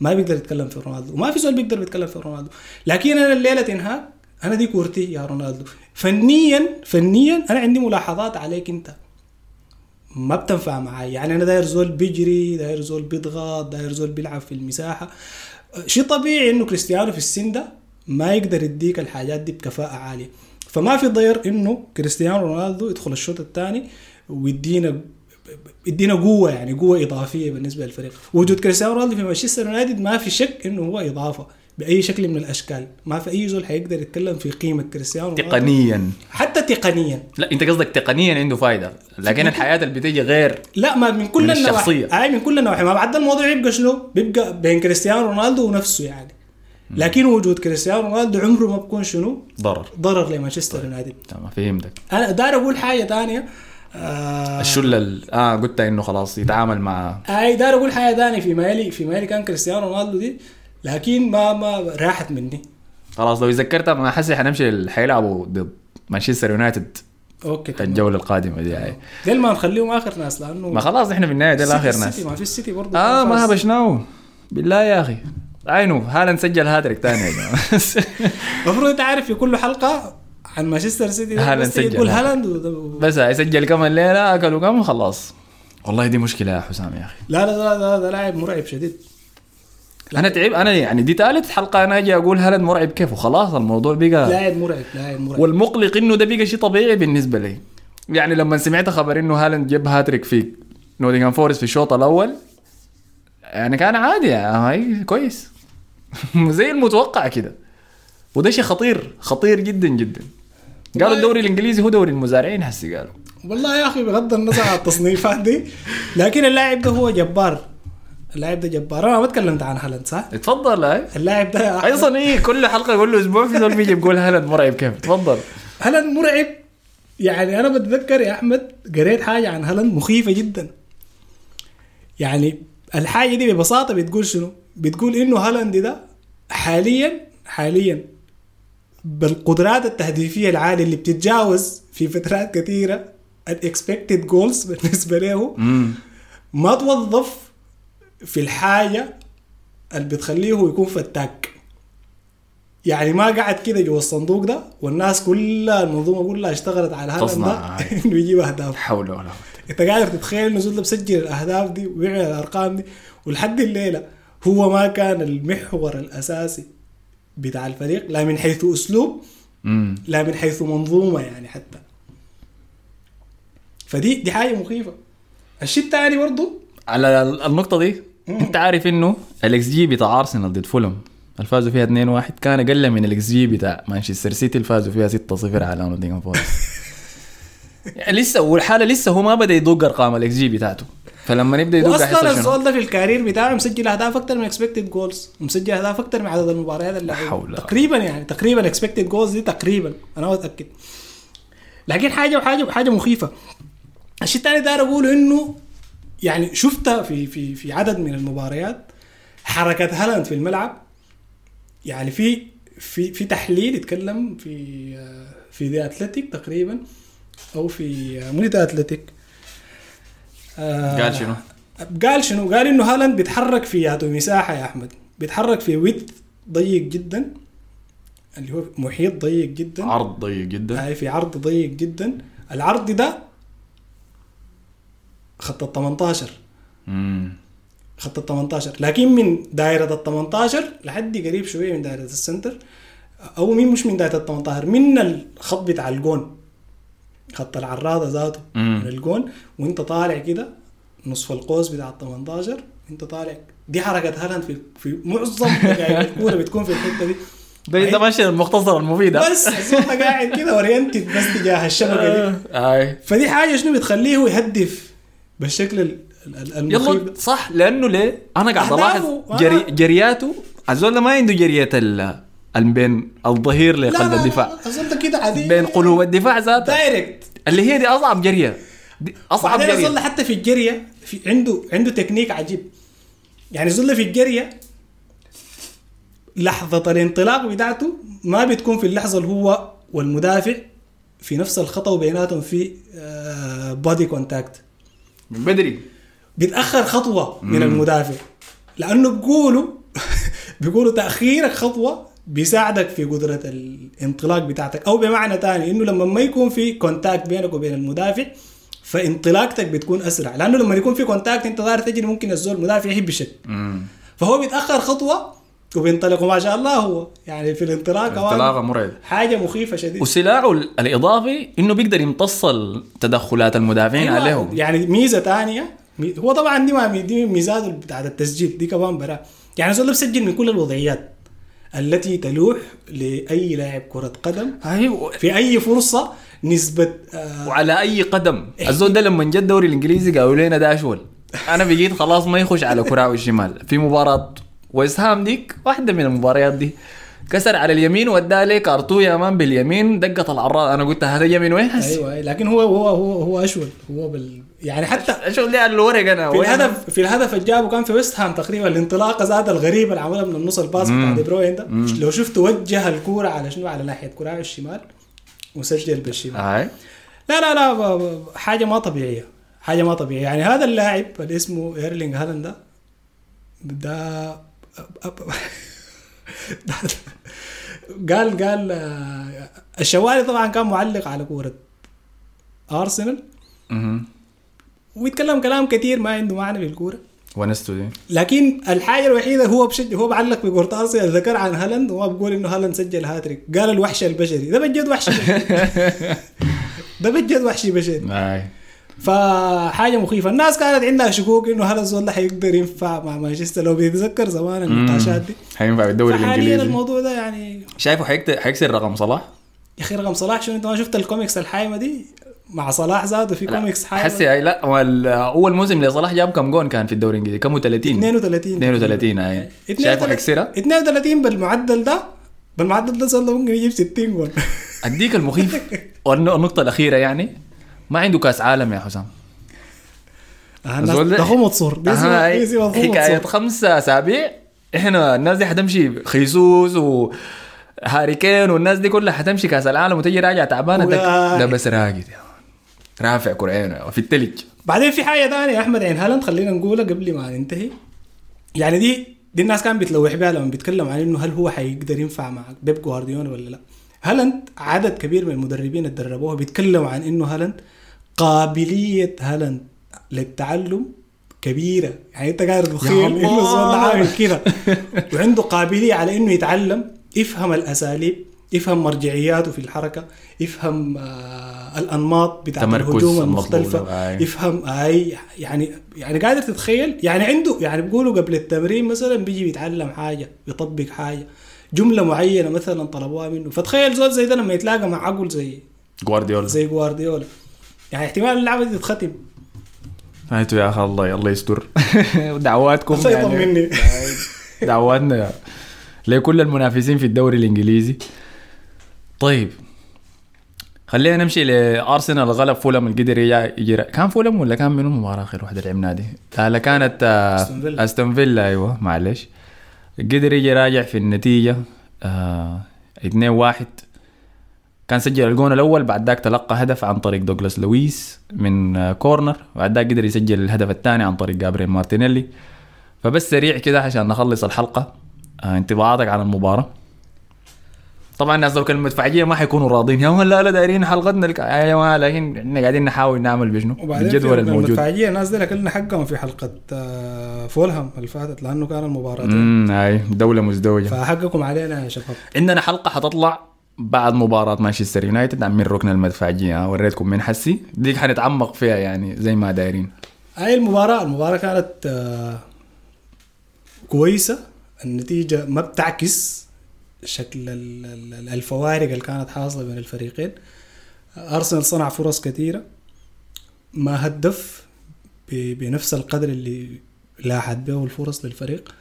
ما بيقدر يتكلم في رونالدو. وما في زول بيقدر يتكلم في رونالدو. لكن أنا الليلة تنهاج أنا دي كورتي يا رونالدو. فنيا فنيا أنا عندي ملاحظات عليك أنت. ما بتنفع معي يعني أنا داير زول بيجري داير زول بيضغط داير زول بيلعب في المساحة. شيء طبيعي إنه كريستيانو في السن ده ما يقدر يديك الحاجات دي بكفاءة عالية. فما في ضير إنه كريستيانو رونالدو يدخل الشوط الثاني ويدينا يدينا قوة يعني قوة إضافية بالنسبة للفريق. وجود كريستيانو رونالدو في مانشستر يونايتد ما في شك إنه هو إضافة بأي شكل من الأشكال. ما في أي زول حيقدر يتكلم في قيمة كريستيانو رونالدو. تقنيا. حتى تقنيا. لا أنت قصدك تقنيا عنده فايدة لكن الحياة اللي بتيجي غير لا ما من كل من النواحي. الشخصية. اي من كل النواحي. ما بعد الموضوع يبقى شنو؟ بيبقى بين كريستيانو رونالدو ونفسه يعني. لكن وجود كريستيانو رونالدو عمره ما بكون شنو؟ ضرر. ضرر لمانشستر يونايتد. تمام فهمتك. أنا داير أقول حاجة ثانية آه الشله ال- آه قلت إنه خلاص يتعامل مع اي داير أقول حاجة ثانية في مالي في مالي كان كريستيانو رونالدو دي لكن ما ما راحت مني. خلاص لو تذكرتها ما حسي حنمشي حيلعبوا ضد مانشستر يونايتد أوكي تمام. الجولة القادمة دي. هاي ما نخليهم آخر ناس لأنه ما خلاص إحنا في النهاية ده اخر ناس. ما في السيتي برضه آه ما. هبشناه بالله يا أخي. عينه هالاند سجل هاتريك ثاني يا جماعة. المفروض أنت عارف في كل حلقة عن مانشستر سيتي هالاند سجل. تقول هالاند. بس هيسجل كم الليلة؟ أكلوا كم؟ خلاص. والله دي مشكلة يا حسام يا أخي. لا لا لا ده لاعب مرعب شديد. أنا تعب أنا يعني دي ثالث حلقة أنا أجي أقول هالاند مرعب كيف؟ وخلاص الموضوع بقى لاعب مرعب لاعب مرعب. والمقلق إنه ده بقى شيء طبيعي بالنسبة لي. يعني لما سمعت خبر إنه هالاند جاب هاتريك في نوتنغهام فورست في الشوط الأول يعني كان عادي يعني كويس. زي المتوقع كده. وده شيء خطير خطير جدا جدا. قالوا الدوري الإنجليزي هو دوري المزارعين هسي قالوا. والله يا أخي بغض النظر عن التصنيفات دي لكن اللاعب ده هو جبار. اللاعب ده جبار. أنا ما تكلمت عن هالاند صح؟ اتفضل هاي اللاعب ده أيضا إيه كل حلقة له أسبوع في زول بيجي بيقول هالاند مرعب كيف؟ تفضل. هالاند مرعب. يعني أنا بتذكر يا أحمد قريت حاجة عن هالاند مخيفة جدا. يعني الحاجة دي ببساطة بتقول شنو؟ بتقول إنه هالاند ده حاليا حاليا بالقدرات التهديفية العالية اللي بتتجاوز في فترات كثيرة ال expected goals بالنسبة له ما توظف في الحاجة اللي بتخليه يكون فتاك. يعني ما قعد كده جوا الصندوق ده والناس كلها المنظومة كلها اشتغلت على هذا تصنع. ده إنه يجيب أهداف. حول ولا قوة أنت قادر تتخيل انه زول بسجل الأهداف دي ويعمل الأرقام دي ولحد الليلة هو ما كان المحور الأساسي بتاع الفريق لا من حيث أسلوب لا من حيث منظومة يعني حتى. فدي دي حاجة مخيفة. الشيء الثاني برضه على النقطة دي انت عارف انه الاكس جي بتاع ارسنال ضد فولم اللي فازوا فيها 2-1 كان أقل من الاكس جي بتاع مانشستر سيتي اللي فازوا فيها 6-0 على نوتنغهام فورست يعني لسه والحالة لسه هو ما بدأ يدق أرقام الاكس جي بتاعته. فلما يبدا يدق شنو؟ الزول ده في ال career بتاعه مسجل أهداف أكثر من expected goals مسجل أهداف أكثر من عدد المباريات اللي. حول. تقريبا يعني تقريبا expected goals دي تقريبا أنا متاكد لكن حاجة وحاجة وحاجة مخيفة الشيء الثاني داير أقوله إنه يعني شفتها في في في عدد من المباريات حركة هالاند في الملعب يعني في في في تحليل يتكلم في في The Athletic تقريبا أو في منو The Athletic آه، قال شنو؟ قال شنو؟ قال إنه هالاند بيتحرك في ياتو مساحه يا أحمد. بيتحرك في width ضيق جدا. اللي هو محيط ضيق جدا. عرض ضيق جدا. هاي في عرض ضيق جدا. العرض ده خط ال 18 امم خط ال 18 لكن من دائرة ال 18 لحد قريب شوية من دائرة السنتر أو مين مش من دائرة ال 18 من الخط بتاع الجون. خط العراضة ذاته مم. من الجون وانت طالع كده نصف القوس بتاع ال 18 انت طالع دي حركة هالاند في في معظم الكورة بتكون في الحتة دي ده ده ماشي المختصر المفيد؟ بس ده قاعد كده oriented بس تجاه الشبكة دي آي فدي حاجة شنو بتخليه هو يهدف بالشكل ال- ال- المخيف يلا. صح لأنه ليه؟ أنا قاعد ألاحظ آه. جري جرياته الزول ما عنده جرية ال ال- بين الظهير لقلب الدفاع. لا كده عادي. بين قلوب الدفاع ذاتها direct اللي هي دي أصعب جرية. دي أصعب جرية. حتى في الجرية في عنده عنده تكنيك عجيب. يعني ده في الجرية لحظة الانطلاق بتاعته ما بتكون في اللحظة اللي هو والمدافع في نفس الخط وبيناتهم في body contact من بدري. بيتأخر خطوة من المدافع. لأنه بيقولوا بيقولوا تأخيرك خطوة بيساعدك في قدرة الانطلاق بتاعتك. أو بمعنى ثاني إنه لما ما يكون في contact بينك وبين المدافع فانطلاقتك بتكون أسرع. لأنه لما يكون في كونتاكت أنت ظاهر تجري ممكن الزول المدافع يهبشك فهو بيتأخر خطوة وبينطلق وما شاء الله هو. يعني في الانطلاق انطلاقه مرعبه حاجة مخيفة شديد وسلاحه ال- الإضافي إنه بيقدر يمتص تدخلات المدافعين أيوة، عليهم. يعني ميزة ثانية هو طبعا دي ما دي ميزاته بتاعت التسجيل دي كمان برا يعني زول بسجل من كل الوضعيات. التي تلوح لأي لاعب كرة قدم. في أي فرصة نسبة آه وعلى أي قدم. الزول ده لما جاء الدوري الإنجليزي قالوا لنا ده اشول أنا بقيت خلاص ما يخش على كراعه الشمال. في مباراة ويسهام ديك واحدة من المباريات دي. كسر على اليمين واداه لي كارتو يا مان باليمين دقت العراض أنا قلت هذا يمين وين؟ هسه أيوه أيوة. لكن هو هو هو هو أشول. هو بال يعني حتى أشول دي على الورق أنا؟ في؟ الهدف في الهدف اللي جابه كان في ويست هام تقريبا. الانطلاقة ذات الغريبه اللي عملها من النص الباص بتاع دي بروين ده. لو شفت وجه الكورة على شنو؟ على ناحية كراعه الشمال وسجل بالشمال. هاي. لا لا لا حاجة ما طبيعية. حاجة ما طبيعية. يعني هذا اللاعب اللي اسمه ايرلينج هالاند ده ده قال قال آه، الشوالي طبعا كان معلق على كورة أرسنال. ويتكلم كلام كثير ما عنده معنى في الكوره ونستو دي. لكن الحاجة الوحيدة هو بشج هو بعلق بكره أرسنال. ذكر عن هالاند وما بقول إنه هالاند سجل هاتريك. قال الوحش البشري. ده بجد وحش. ده بجد وحشي بشري. فحاجة مخيفة. الناس كانت عندها شكوك إنه هذا الزول ده حيقدر ينفع مع مانشستر لو بيتذكر زمان النقاشات دي. حينفع بالدوري الإنجليزي. الموضوع ده يعني شايفه حيكت- حيكسر رقم صلاح؟ يا أخي رقم صلاح شنو؟ أنت ما شفت الكوميكس الحايمة دي؟ مع صلاح زاد في كوميكس حايمة. حسي لا أول موسم لصلاح جاب كم جون كان في الدوري الإنجليزي؟ كم 30 32 32 هاي شايفه حيكسرها؟ 32 بالمعدل ده؟ بالمعدل ده ده ممكن يجيب 60 جول أديك المخيف. والن- النقطه الأخيرة يعني. ما عنده كاس عالم يا حسام. هاي بيسي حكاية خمسة أسابيع إحنا الناس دي حتمشي جيسوس وهاري كين والناس دي كلها حتمشي كاس العالم وتجي راجع تعبانة. ده, بس راقد man. رافع كرعينه في التلج. بعدين في حاجة ثانية يا أحمد عين هالاند خلينا نقولها قبل ما ننتهي. يعني دي دي الناس كانت بتلوح بها لما بيتكلم عن إنه هل هو حيقدر ينفع مع بيب جوارديولا ولا لا. هالاند عدد كبير من المدربين اللي دربوه بيتكلموا عن إنه هالاند قابلية هالاند للتعلم كبيرة. يعني انت قاعد تتخيل إنه. الزول عامل كده. وعنده قابلية على إنه يتعلم يفهم الأساليب يفهم مرجعياته في الحركة يفهم آه الأنماط بتاعت الهجوم المختلفة. يفهم أي يعني يعني قادر تتخيل؟ يعني عنده يعني بيقولوا قبل التمرين مثلا بيجي بيتعلم حاجة بيطبق حاجة جملة معينة مثلا طلبوها منه. فتخيل زول زي ده لما يتلاقى مع عقل زي جوارديولا. زي جوارديولا. يعني احتمال اللعبة دي تتختم. هايتو يا أخي الله الله يستر. دعواتكم الله يطمني. دعواتنا. لكل المنافسين في الدوري الإنجليزي. طيب خلينا نمشي لأرسنال. غلب فولهام قدر يجي يجي- كان فولهام ولا كان منو المباراة اخر واحدة لعبناها دي؟ لا كانت آه، أستون فيلا. أستون فيلا. أيوه معلش. قدر يجي راجع في النتيجة آه 2 1 كان سجل الجون الأول بعد ذاك تلقى هدف عن طريق دوغلاس لويس من آه، corner وبعد ذاك قدر يسجل الهدف الثاني عن طريق جابريل مارتينيلي. فبس سريع كده عشان نخلص الحلقة آه انطباعاتك عن المباراة. طبعا الناس لو كانوا مدفعجيه ما حيكونوا راضين. يا لا لا دايرين حلقتنا الك... يا لكن إحنا قاعدين نحاول نعمل بشنو؟ في الموجود. المدفعيه الناس دي اكلنا حقهم في حلقة آه، فولهام اللي فاتت لأنه كان المباراة امم هاي دولة مزدوجة. فحقكم علينا يا شباب. عندنا حلقة حتطلع بعد مباراة مانشستر يونايتد عن من ركن المدفعجية وريتكم من حسي. ديك حنتعمق فيها يعني زي ما دايرين. هاي المباراة المباراة كانت آه، كويسة. النتيجة ما بتعكس شكل ال- ال- الفوارق اللي كانت حاصلة بين الفريقين. أرسنال صنع فرص كثيرة. ما هدف بنفس القدر اللي لاحت به الفرص للفريق.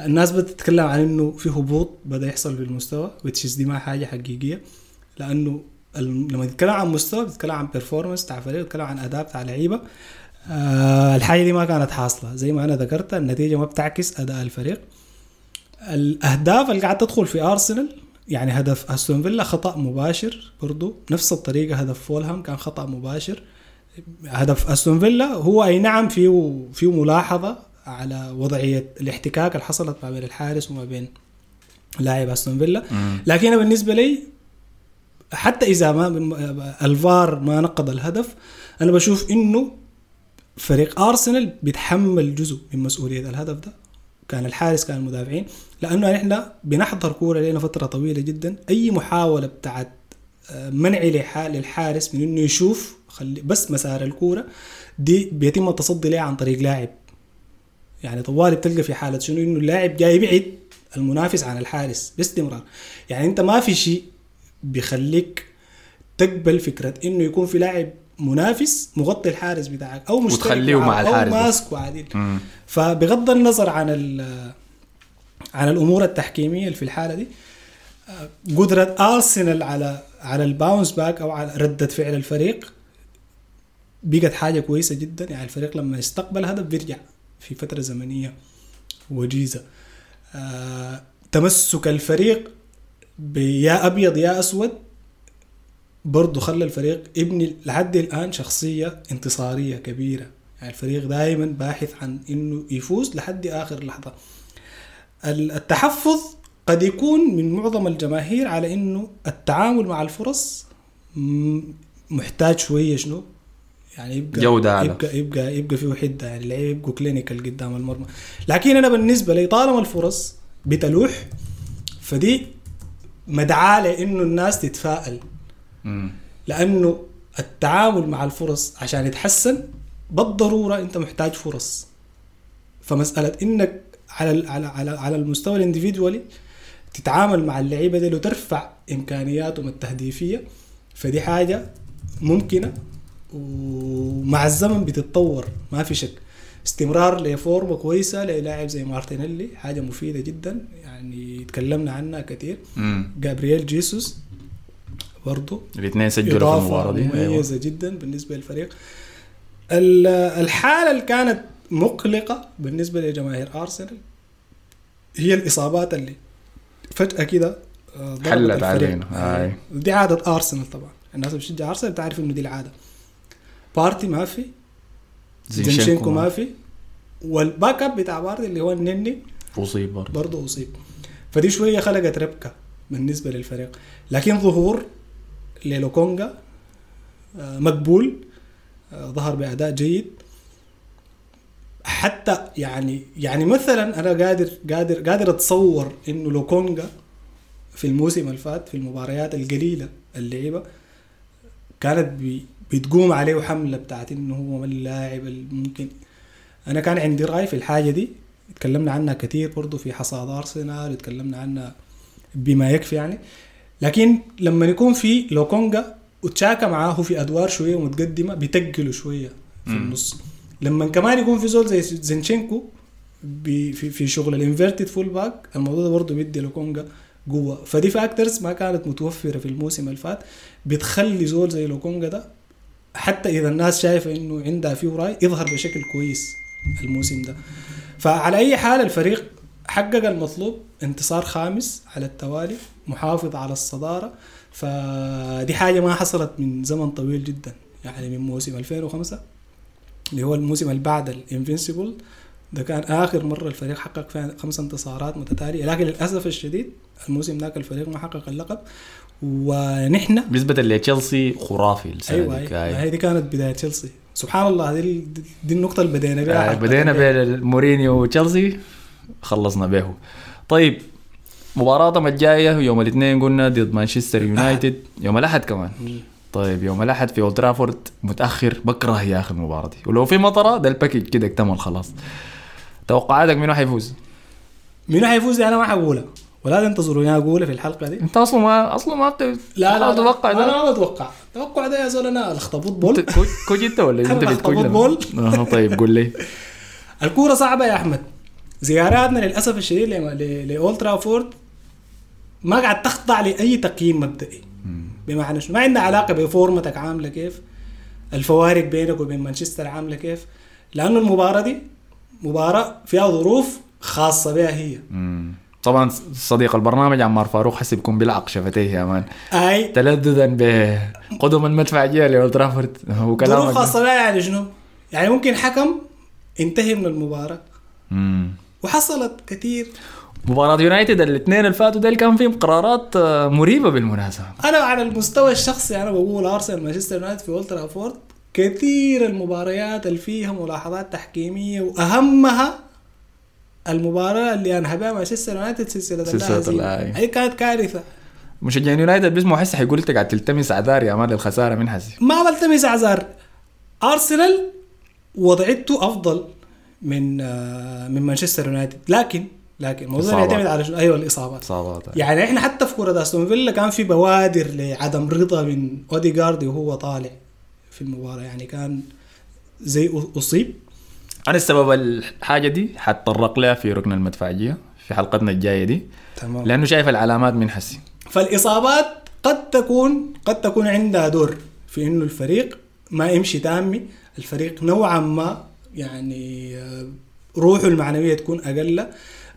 الناس بتتكلم عن إنه في هبوط بدأ يحصل في المستوى which دي ما حاجة حقيقية لأنه لما تتكلم عن مستوى بتتكلم عن بيرفورمانس بتاع فريق بتتكلم عن أداء بتاع لعيبة. آه الحاجة دي ما كانت حاصلة. زي ما أنا ذكرت النتيجة ما بتعكس أداء الفريق. الأهداف اللي قاعد تدخل في ارسنال يعني هدف استون فيلا خطأ مباشر برضو. نفس الطريقة هدف فولهام كان خطأ مباشر. هدف استون فيلا هو أي نعم فيه فيه ملاحظة. على وضعية الاحتكاك اللي حصلت ما بين الحارس وما بين لاعب أستون فيلا. لكن أنا بالنسبة لي حتى إذا ما الفار ما نقض الهدف أنا بشوف إنه فريق أرسنال بيتحمل جزء من مسؤولية الهدف ده. كان الحارس كان المدافعين. لأنه نحن بنحضر كورة لنا فترة طويلة جدا. أي محاولة بتاعت آه، منع للح- للحارس من إنه يشوف خلي بس مسار الكورة دي بيتم التصدي لها عن طريق لاعب يعني طوالي بتلقى في حالة شنو؟ إنه اللاعب جاي يبعد المنافس عن الحارس باستمرار. يعني أنت ما في شيء بيخليك تقبل فكرة إنه يكون في لاعب منافس مغطي الحارس بتاعك أو مشترك وتخليه مع الحارس أو. ماسكه مم. فبغض النظر عن ال- عن الأمور التحكيمية اللي في الحالة دي قدرة ارسنال على على ال bounce back أو على ردة فعل الفريق بقت حاجة كويسة جدا. يعني الفريق لما يستقبل هدف بيرجع. في فترة زمنية وجيزة. آه، تمسك الفريق بيا أبيض يا أسود برضه خلى الفريق يبني لحد الآن شخصية انتصارية كبيرة. يعني الفريق دائما باحث عن إنه يفوز لحد آخر لحظة. ال- التحفظ قد يكون من معظم الجماهير على إنه التعامل مع الفرص محتاج شوية شنو؟ يعني يبقى جودة أعلى. يبقى يبقى يبقى فيه حده يعني اللعيبه يبقوا كلينيكال قدام المرمى لكن أنا بالنسبة لي طالما الفرص بتلوح فدي مدعاة لإنه الناس تتفائل مم. لأنه التعامل مع الفرص عشان يتحسن بالضرورة أنت محتاج فرص فمسألة إنك على على على, على المستوى الانديفيدوالي تتعامل مع اللعيبة دي وترفع إمكانياتهم التهديفية فدي حاجة ممكنة ومع الزمن بتتطور ما في شك استمرار لفورمة كويسة للاعب زي مارتينيلي حاجة مفيدة جدا يعني تكلمنا عنها كثير. جابرييل جيسوس برضه الاثنين سجلوا في إضافة المباراة دي أيوة. مميزة جدا بالنسبة للفريق ال- الحالة اللي كانت مقلقة بالنسبة لجماهير أرسنال هي الإصابات اللي فجأة كده آه، حلت الفريق. علينا. آي. دي عادة أرسنال طبعا الناس اللي بتشجع أرسنال بتعرف إنه دي العادة بارتي ما في زينشينكو ما في. وال backup بتاع بارتي اللي هو النني أصيب برضه. برضه أصيب. فدي شوية خلقت ربكة بالنسبة للفريق. لكن ظهور لي لوكونجا آه، مقبول آه، ظهر بأداء جيد. حتى يعني يعني مثلا أنا قادر قادر قادر أتصور إنه لوكونجا في الموسم اللي فات في المباريات القليلة اللعيبة كانت بتقوم عليه حملة بتاعت إنه هو اللاعب الممكن أنا كان عندي رأي في الحاجة دي. تكلمنا عنها كثير برضو في حصاد أرسنال وتكلمنا عنها بما يكفي يعني. لكن لما يكون في لوكونجا وتشاكى معاه في أدوار شوية متقدمه بيتقلوا شوية في. النص. لما كمان يكون في زول زي زينشينكو في في شغل ال inverted full-back الموضوع ده برضه بيدي لوكونجا قوة. فدي factors ما كانت متوفرة في الموسم اللي فات. بتخلي زول زي لوكونجا ده حتى إذا الناس شايفة إنه عندها فيه رأي يظهر بشكل كويس الموسم ده. فعلى أي حال الفريق حقق المطلوب انتصار خامس على التوالي محافظ على الصدارة. فدي حاجة ما حصلت من زمن طويل جدا يعني من موسم 2005 اللي هو الموسم اللي بعد ال Invincible ده كان آخر مرة الفريق حقق فيها خمس انتصارات متتالية. لكن للأسف الشديد الموسم ذاك الفريق ما حقق اللقب. ونحن بالنسبة لتشيلسي خرافي ديك، أيوة. أيوة. هي دي كانت بداية تشيلسي. سبحان الله دي, دي النقطة اللي بدينا بها. آه، بدينا الليلة. بمورينيو وتشيلسي خلصنا به. طيب مباراتهم الجاية؟ يوم الاثنين قلنا ضد مانشستر يونايتد. يوم الأحد كمان. طيب يوم الأحد في أولد ترافورد متأخر بكره يا أخي المباراة دي ولو في مطرة ده ال package كده اكتمل خلاص. توقعاتك منو حيفوز؟ مين حيفوز؟ دي أنا ما حقولها. ولا تنتظروني اقولها في الحلقة دي. أنت أصلا ما أصلا ما بت... لا لا, تتوقع أنا ما بتوقع توقع ده يا زول أنا الاخطبوط بول أنت كوج كوج أنت ولا أنت بتكوج لنا؟ آه، طيب قول لي. الكورة صعبة يا أحمد. زياراتنا للأسف الشديد ل- ل- لأولد ترافورد ما قاعد تخضع لأي تقييم مبدئي. بمعنى شنو؟ ما عندها علاقة بفورمتك عاملة كيف؟ الفوارق بينك وبين مانشستر عاملة كيف؟ لأنه المباراة دي مباراة فيها ظروف خاصة بها هي. مم. طبعا صديق البرنامج عمار فاروق حسب يكون بيلعق شفتيه يا مان. أي. تلذذا بقدم المدفع جاي لاولد ترافورد ظروف وكلامك خاصه يعني شنو؟ يعني ممكن حكم انتهي من المباراة. مم. وحصلت كثير. مباراة يونايتد الاثنين اللي فاتوا ديل كان فيهم قرارات آه، مريبة بالمناسبة. أنا على المستوى الشخصي أنا بقول أرسنال مانشستر يونايتد في أولد ترافورد كثير المباريات اللي فيها ملاحظات تحكيمية وأهمها المباراة اللي انهى بها مانشستر يونايتد سلسلة. اللاهزيمة. هي كانت كارثة. مشجعين يونايتد بيسمعوا حس حيقول انت قاعد تلتمس اعذار يا man للخسارة من حسي؟ ما بلتمس اعذار ارسنال وضعته أفضل من آه، من مانشستر يونايتد لكن لكن الموضوع. يعتمد على شنو أيوه الإصابات. إصابات. يعني إحنا حتى في كرة أستون فيلا كان في بوادر لعدم رضا من اوديجارد وهو طالع في المباراة. يعني كان زي أصيب. أنا السبب الحاجة دي حتطرق لها في ركن المدفعيه في حلقتنا الجاية دي تمام. لأنه شايف العلامات من حسي. فالإصابات قد تكون قد تكون عندها دور في إنه الفريق ما يمشي تامي الفريق نوعا ما يعني آه، روحه المعنوية تكون أقل.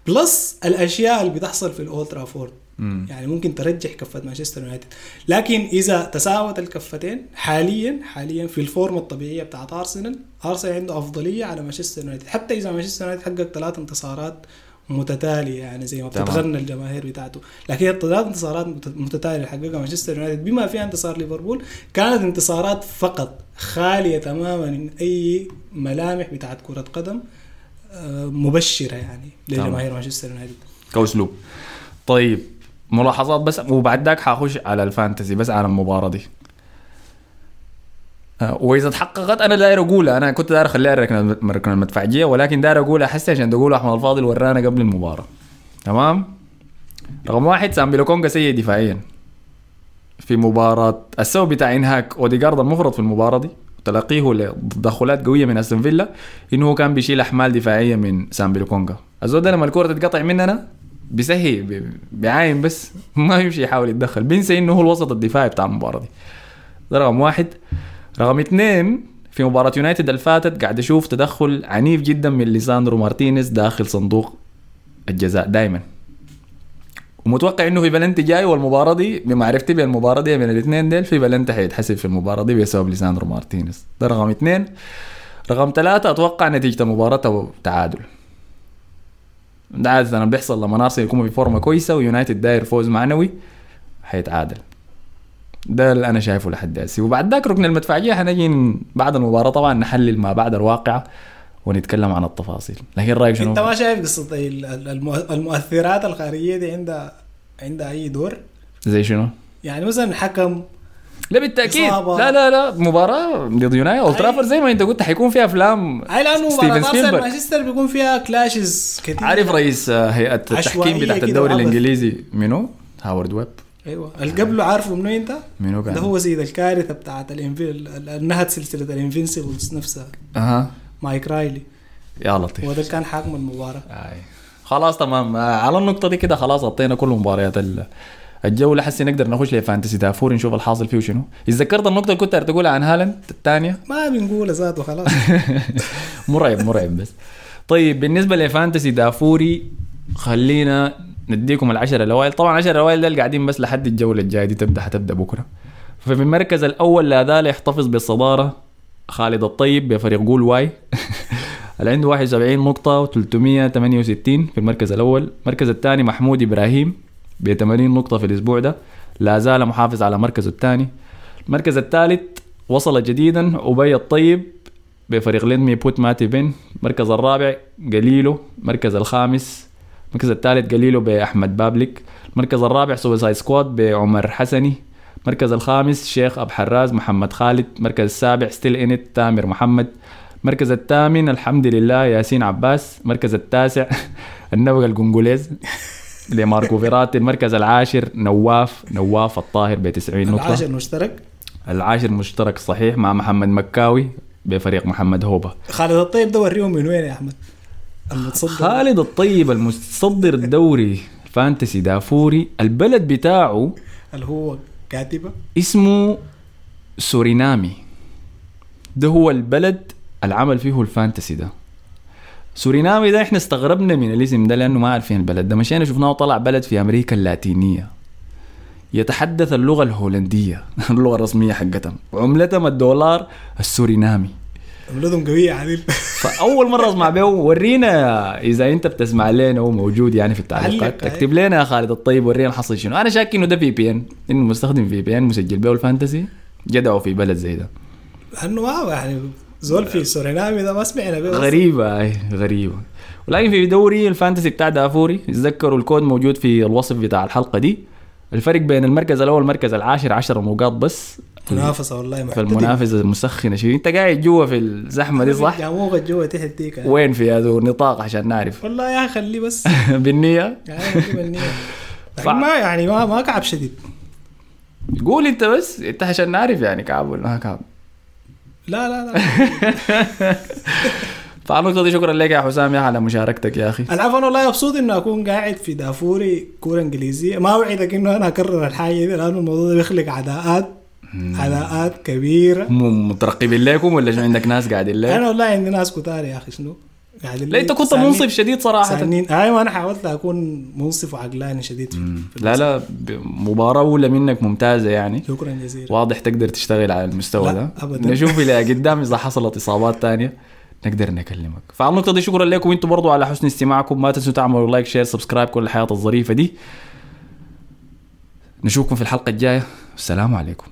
plus الأشياء اللي بتحصل في الاولد ترافورد مم. يعني ممكن ترجح كفة مانشستر يونايتد لكن إذا تساوت الكفتين حاليا حاليا في الفورمه الطبيعية بتاعت أرسنال أرسنال عنده أفضلية على مانشستر يونايتد حتى إذا مانشستر يونايتد حقق ثلاث انتصارات متتالية يعني زي ما. بتتغنى الجماهير بتاعته لكن الثلاث انتصارات مت- متتالية حققها مانشستر يونايتد بما فيها انتصار ليفربول كانت انتصارات فقط خالية تماما من أي ملامح بتاعت كرة قدم آه، مبشرة يعني. لجماهير مانشستر يونايتد كأسلوب طيب ملاحظات بس وبعد ذاك حاخش على ال fantasy بس على المباراة دي. آه، وإذا تحققت أنا داير اقولها أنا كنت داير أخليها ركن المدفعيه ولكن داير اقولها حسي عشان تقول أحمد الفاضل ورانا قبل المباراة. تمام؟ رقم واحد سامبي لوكونجا سيء دفاعيا. في مباراة السبب بتاع إنهاك اوديجارد المفرط في المباراة دي وتلقيه لتدخلات قوية من أستون فيلا إنه كان بيشيل أحمال دفاعية من سامبي لوكونجا الزول ده لما الكرة تتقطع مننا؟ بيسهي بي- بيعاين بس ما يمشي يحاول يتدخل. بينسى إنه هو الوسط الدفاعي بتاع المباراة دي. ده رقم واحد. رقم اثنين في مباراة يونايتد اللي فاتت قاعد أشوف تدخل عنيف جدا من ليساندرو مارتينيز داخل صندوق الجزاء دائما ومتوقع إنه في بلنتي جاي والمباراة دي بمعرفتي بالمباراه دي من الاثنين ديل في بلنتي حيتحسب في المباراة دي بسبب ليساندرو مارتينيز. ده رقم اثنين. رقم ثلاثة أتوقع نتيجة المباراة تعادل. ده عادة بيحصل لما ارسنال يكون في فورمة كويسة ويونايتد داير فوز معنوي حيتعادل ده اللي أنا شايفه لحد هسه وبعد ذاك ركن المدفعية حنجي بعد المباراة طبعا نحلل ما بعد الواقعة ونتكلم عن التفاصيل لكن رأيك شنو؟ أنت ما شايف قصة ال- ال- المؤ- المؤثرات الخارجية دي عندها عندها أي دور زي شنو؟ يعني مثلا الحكم لا بالتأكيد إصابة. لا لا لا مباراة ضد يونايتد اولد. ترافورد زي ما انت قلت حيكون فيها أفلام أي لأنه مباراة. مانشستر بيكون فيها clashes كثير عارف رئيس آه، هيئه التحكيم بتاعت الدوري وعبث. الإنجليزي منو؟ هاورد ويب أيوه اللي قبله عارفه منو أنت؟ منو كان؟ ده هو سيد الكارثة بتاعت ال Invi ال- ال- نهت سلسلة ال Invincibles نفسها أها مايك رايلي يا لطيف هو ده كان حكم المباراة آي. خلاص تمام آه، على النقطة دي كده خلاص غطينا كل مباريات الجوله حسي نقدر نخش ل fantasy دافوري نشوف الحاصل فيه شنو اتذكرت النقطة اللي كنت تقولها عن هالاند؟ الثانية؟ ما بنقول ذاته خلاص. مرعب مرعب بس. طيب بالنسبة ل fantasy دافوري خلينا نديكم العشرة الأوائل. طبعا العشرة الأوائل ده قاعدين بس لحد الجولة الجاية دي تبدأ حتبدأ بكرة. ففي المركز الأول لا يحتفظ بالصدارة خالد الطيب بفريق جول واي. اللي عنده 71 نقطة و368 في المركز الأول، المركز الثاني محمود إبراهيم. ب 80 نقطة في الأسبوع ده، لا زال محافظ على مركزه الثاني. المركز الثالث وصل جديدا أبي الطيب بفريق لينمي بوت ماتي بن. المركز الرابع قليلو المركز الخامس المركز الثالث قليلو بأحمد بابليك. المركز الرابع سوسايد سكواد بعمر حسني. المركز الخامس شيخ أبو حراز محمد خالد. المركز السابع ستيل إنت تامر محمد. المركز الثامن الحمد لله ياسين عباس. المركز التاسع النبغ القنقليز. لماركو فيراتي المركز العاشر نواف نواف الطاهر ب 90 نقطة. العاشر مشترك؟ العاشر مشترك صحيح مع محمد مكاوي بفريق محمد هوبا. خالد الطيب ده وريهم من وين يا أحمد؟ المتصدر. خالد الطيب المتصدر الدوري fantasy دافوري. البلد بتاعه اللي هو كاتبة. اسمه سورينامي. ده هو البلد العمل فيه ال fantasy ده. سورينامي ده إحنا استغربنا من الاسم ده لأنه ما عارفين البلد ده. مشينا شفناه طلع بلد في أمريكا اللاتينية. يتحدث اللغة الهولندية. اللغة الرسمية حقتهم وعملتهم الدولار السورينامي. عملتهم قوية عديل فأول مرة أسمع به ورينا إذا أنت بتسمع لنا هو موجود يعني في التعليقات. تكتب لنا يا خالد الطيب ورينا الحصل شنو. أنا شاك إنه ده في بي ان إنه مستخدم في بي ان مسجل به ال fantasy. جدعوا في بلد زي ده. لأنه ما يعني زول في سورينامي ده ما سمعنا به. غريبة اي غريبة. ولكن في دوري ال fantasy بتاع دافوري تذكروا الكود موجود في الوصف بتاع الحلقة دي. الفرق بين المركز الأول والمركز العاشر 10 نقاط بس. منافسة والله فالمنافسة مسخنة شيء أنت قاعد جوا في الزحمة دي صح؟ جاموغه جوا تحت ديك. وين في هذا النطاق عشان نعرف؟ والله يا خليه بس. يعني خليه بالنية. لكن ما يعني ما ما كعب شديد. قول أنت بس أنت عشان نعرف يعني كعب ولا ما كعب. لا لا لا. فعلى دي شكرا لك يا حسام يا على مشاركتك يا أخي. العفو أنا والله مبسوط إنه أكون قاعد في دافوري كورة إنجليزية. ما اوعدك إنه أنا أكرر الحاجة دي لأنه الموضوع ده بيخلق عداءات عداءات كبيرة. هم مترقبين لكم ولا عندك ناس قاعدين لك؟ أنا والله عندي ناس كتار يا أخي شنو؟ قاعدين لا أنت كنت منصف شديد صراحة. سانين أيوه أنا حاولت أكون منصف وعقلاني شديد في في لا لا مباراة أولى منك ممتازة يعني. شكرا جزيلا. واضح تقدر تشتغل على المستوى ده. أبداً. نشوف إلى قدام إذا حصلت إصابات تانية نقدر نكلمك. فعلى النقطة دي شكرا لكم. أنتم برضو على حسن استماعكم. ما تنسوا تعملوا like share subscribe كل الحياة الظريفة دي. نشوفكم في الحلقة الجاية. السلام عليكم.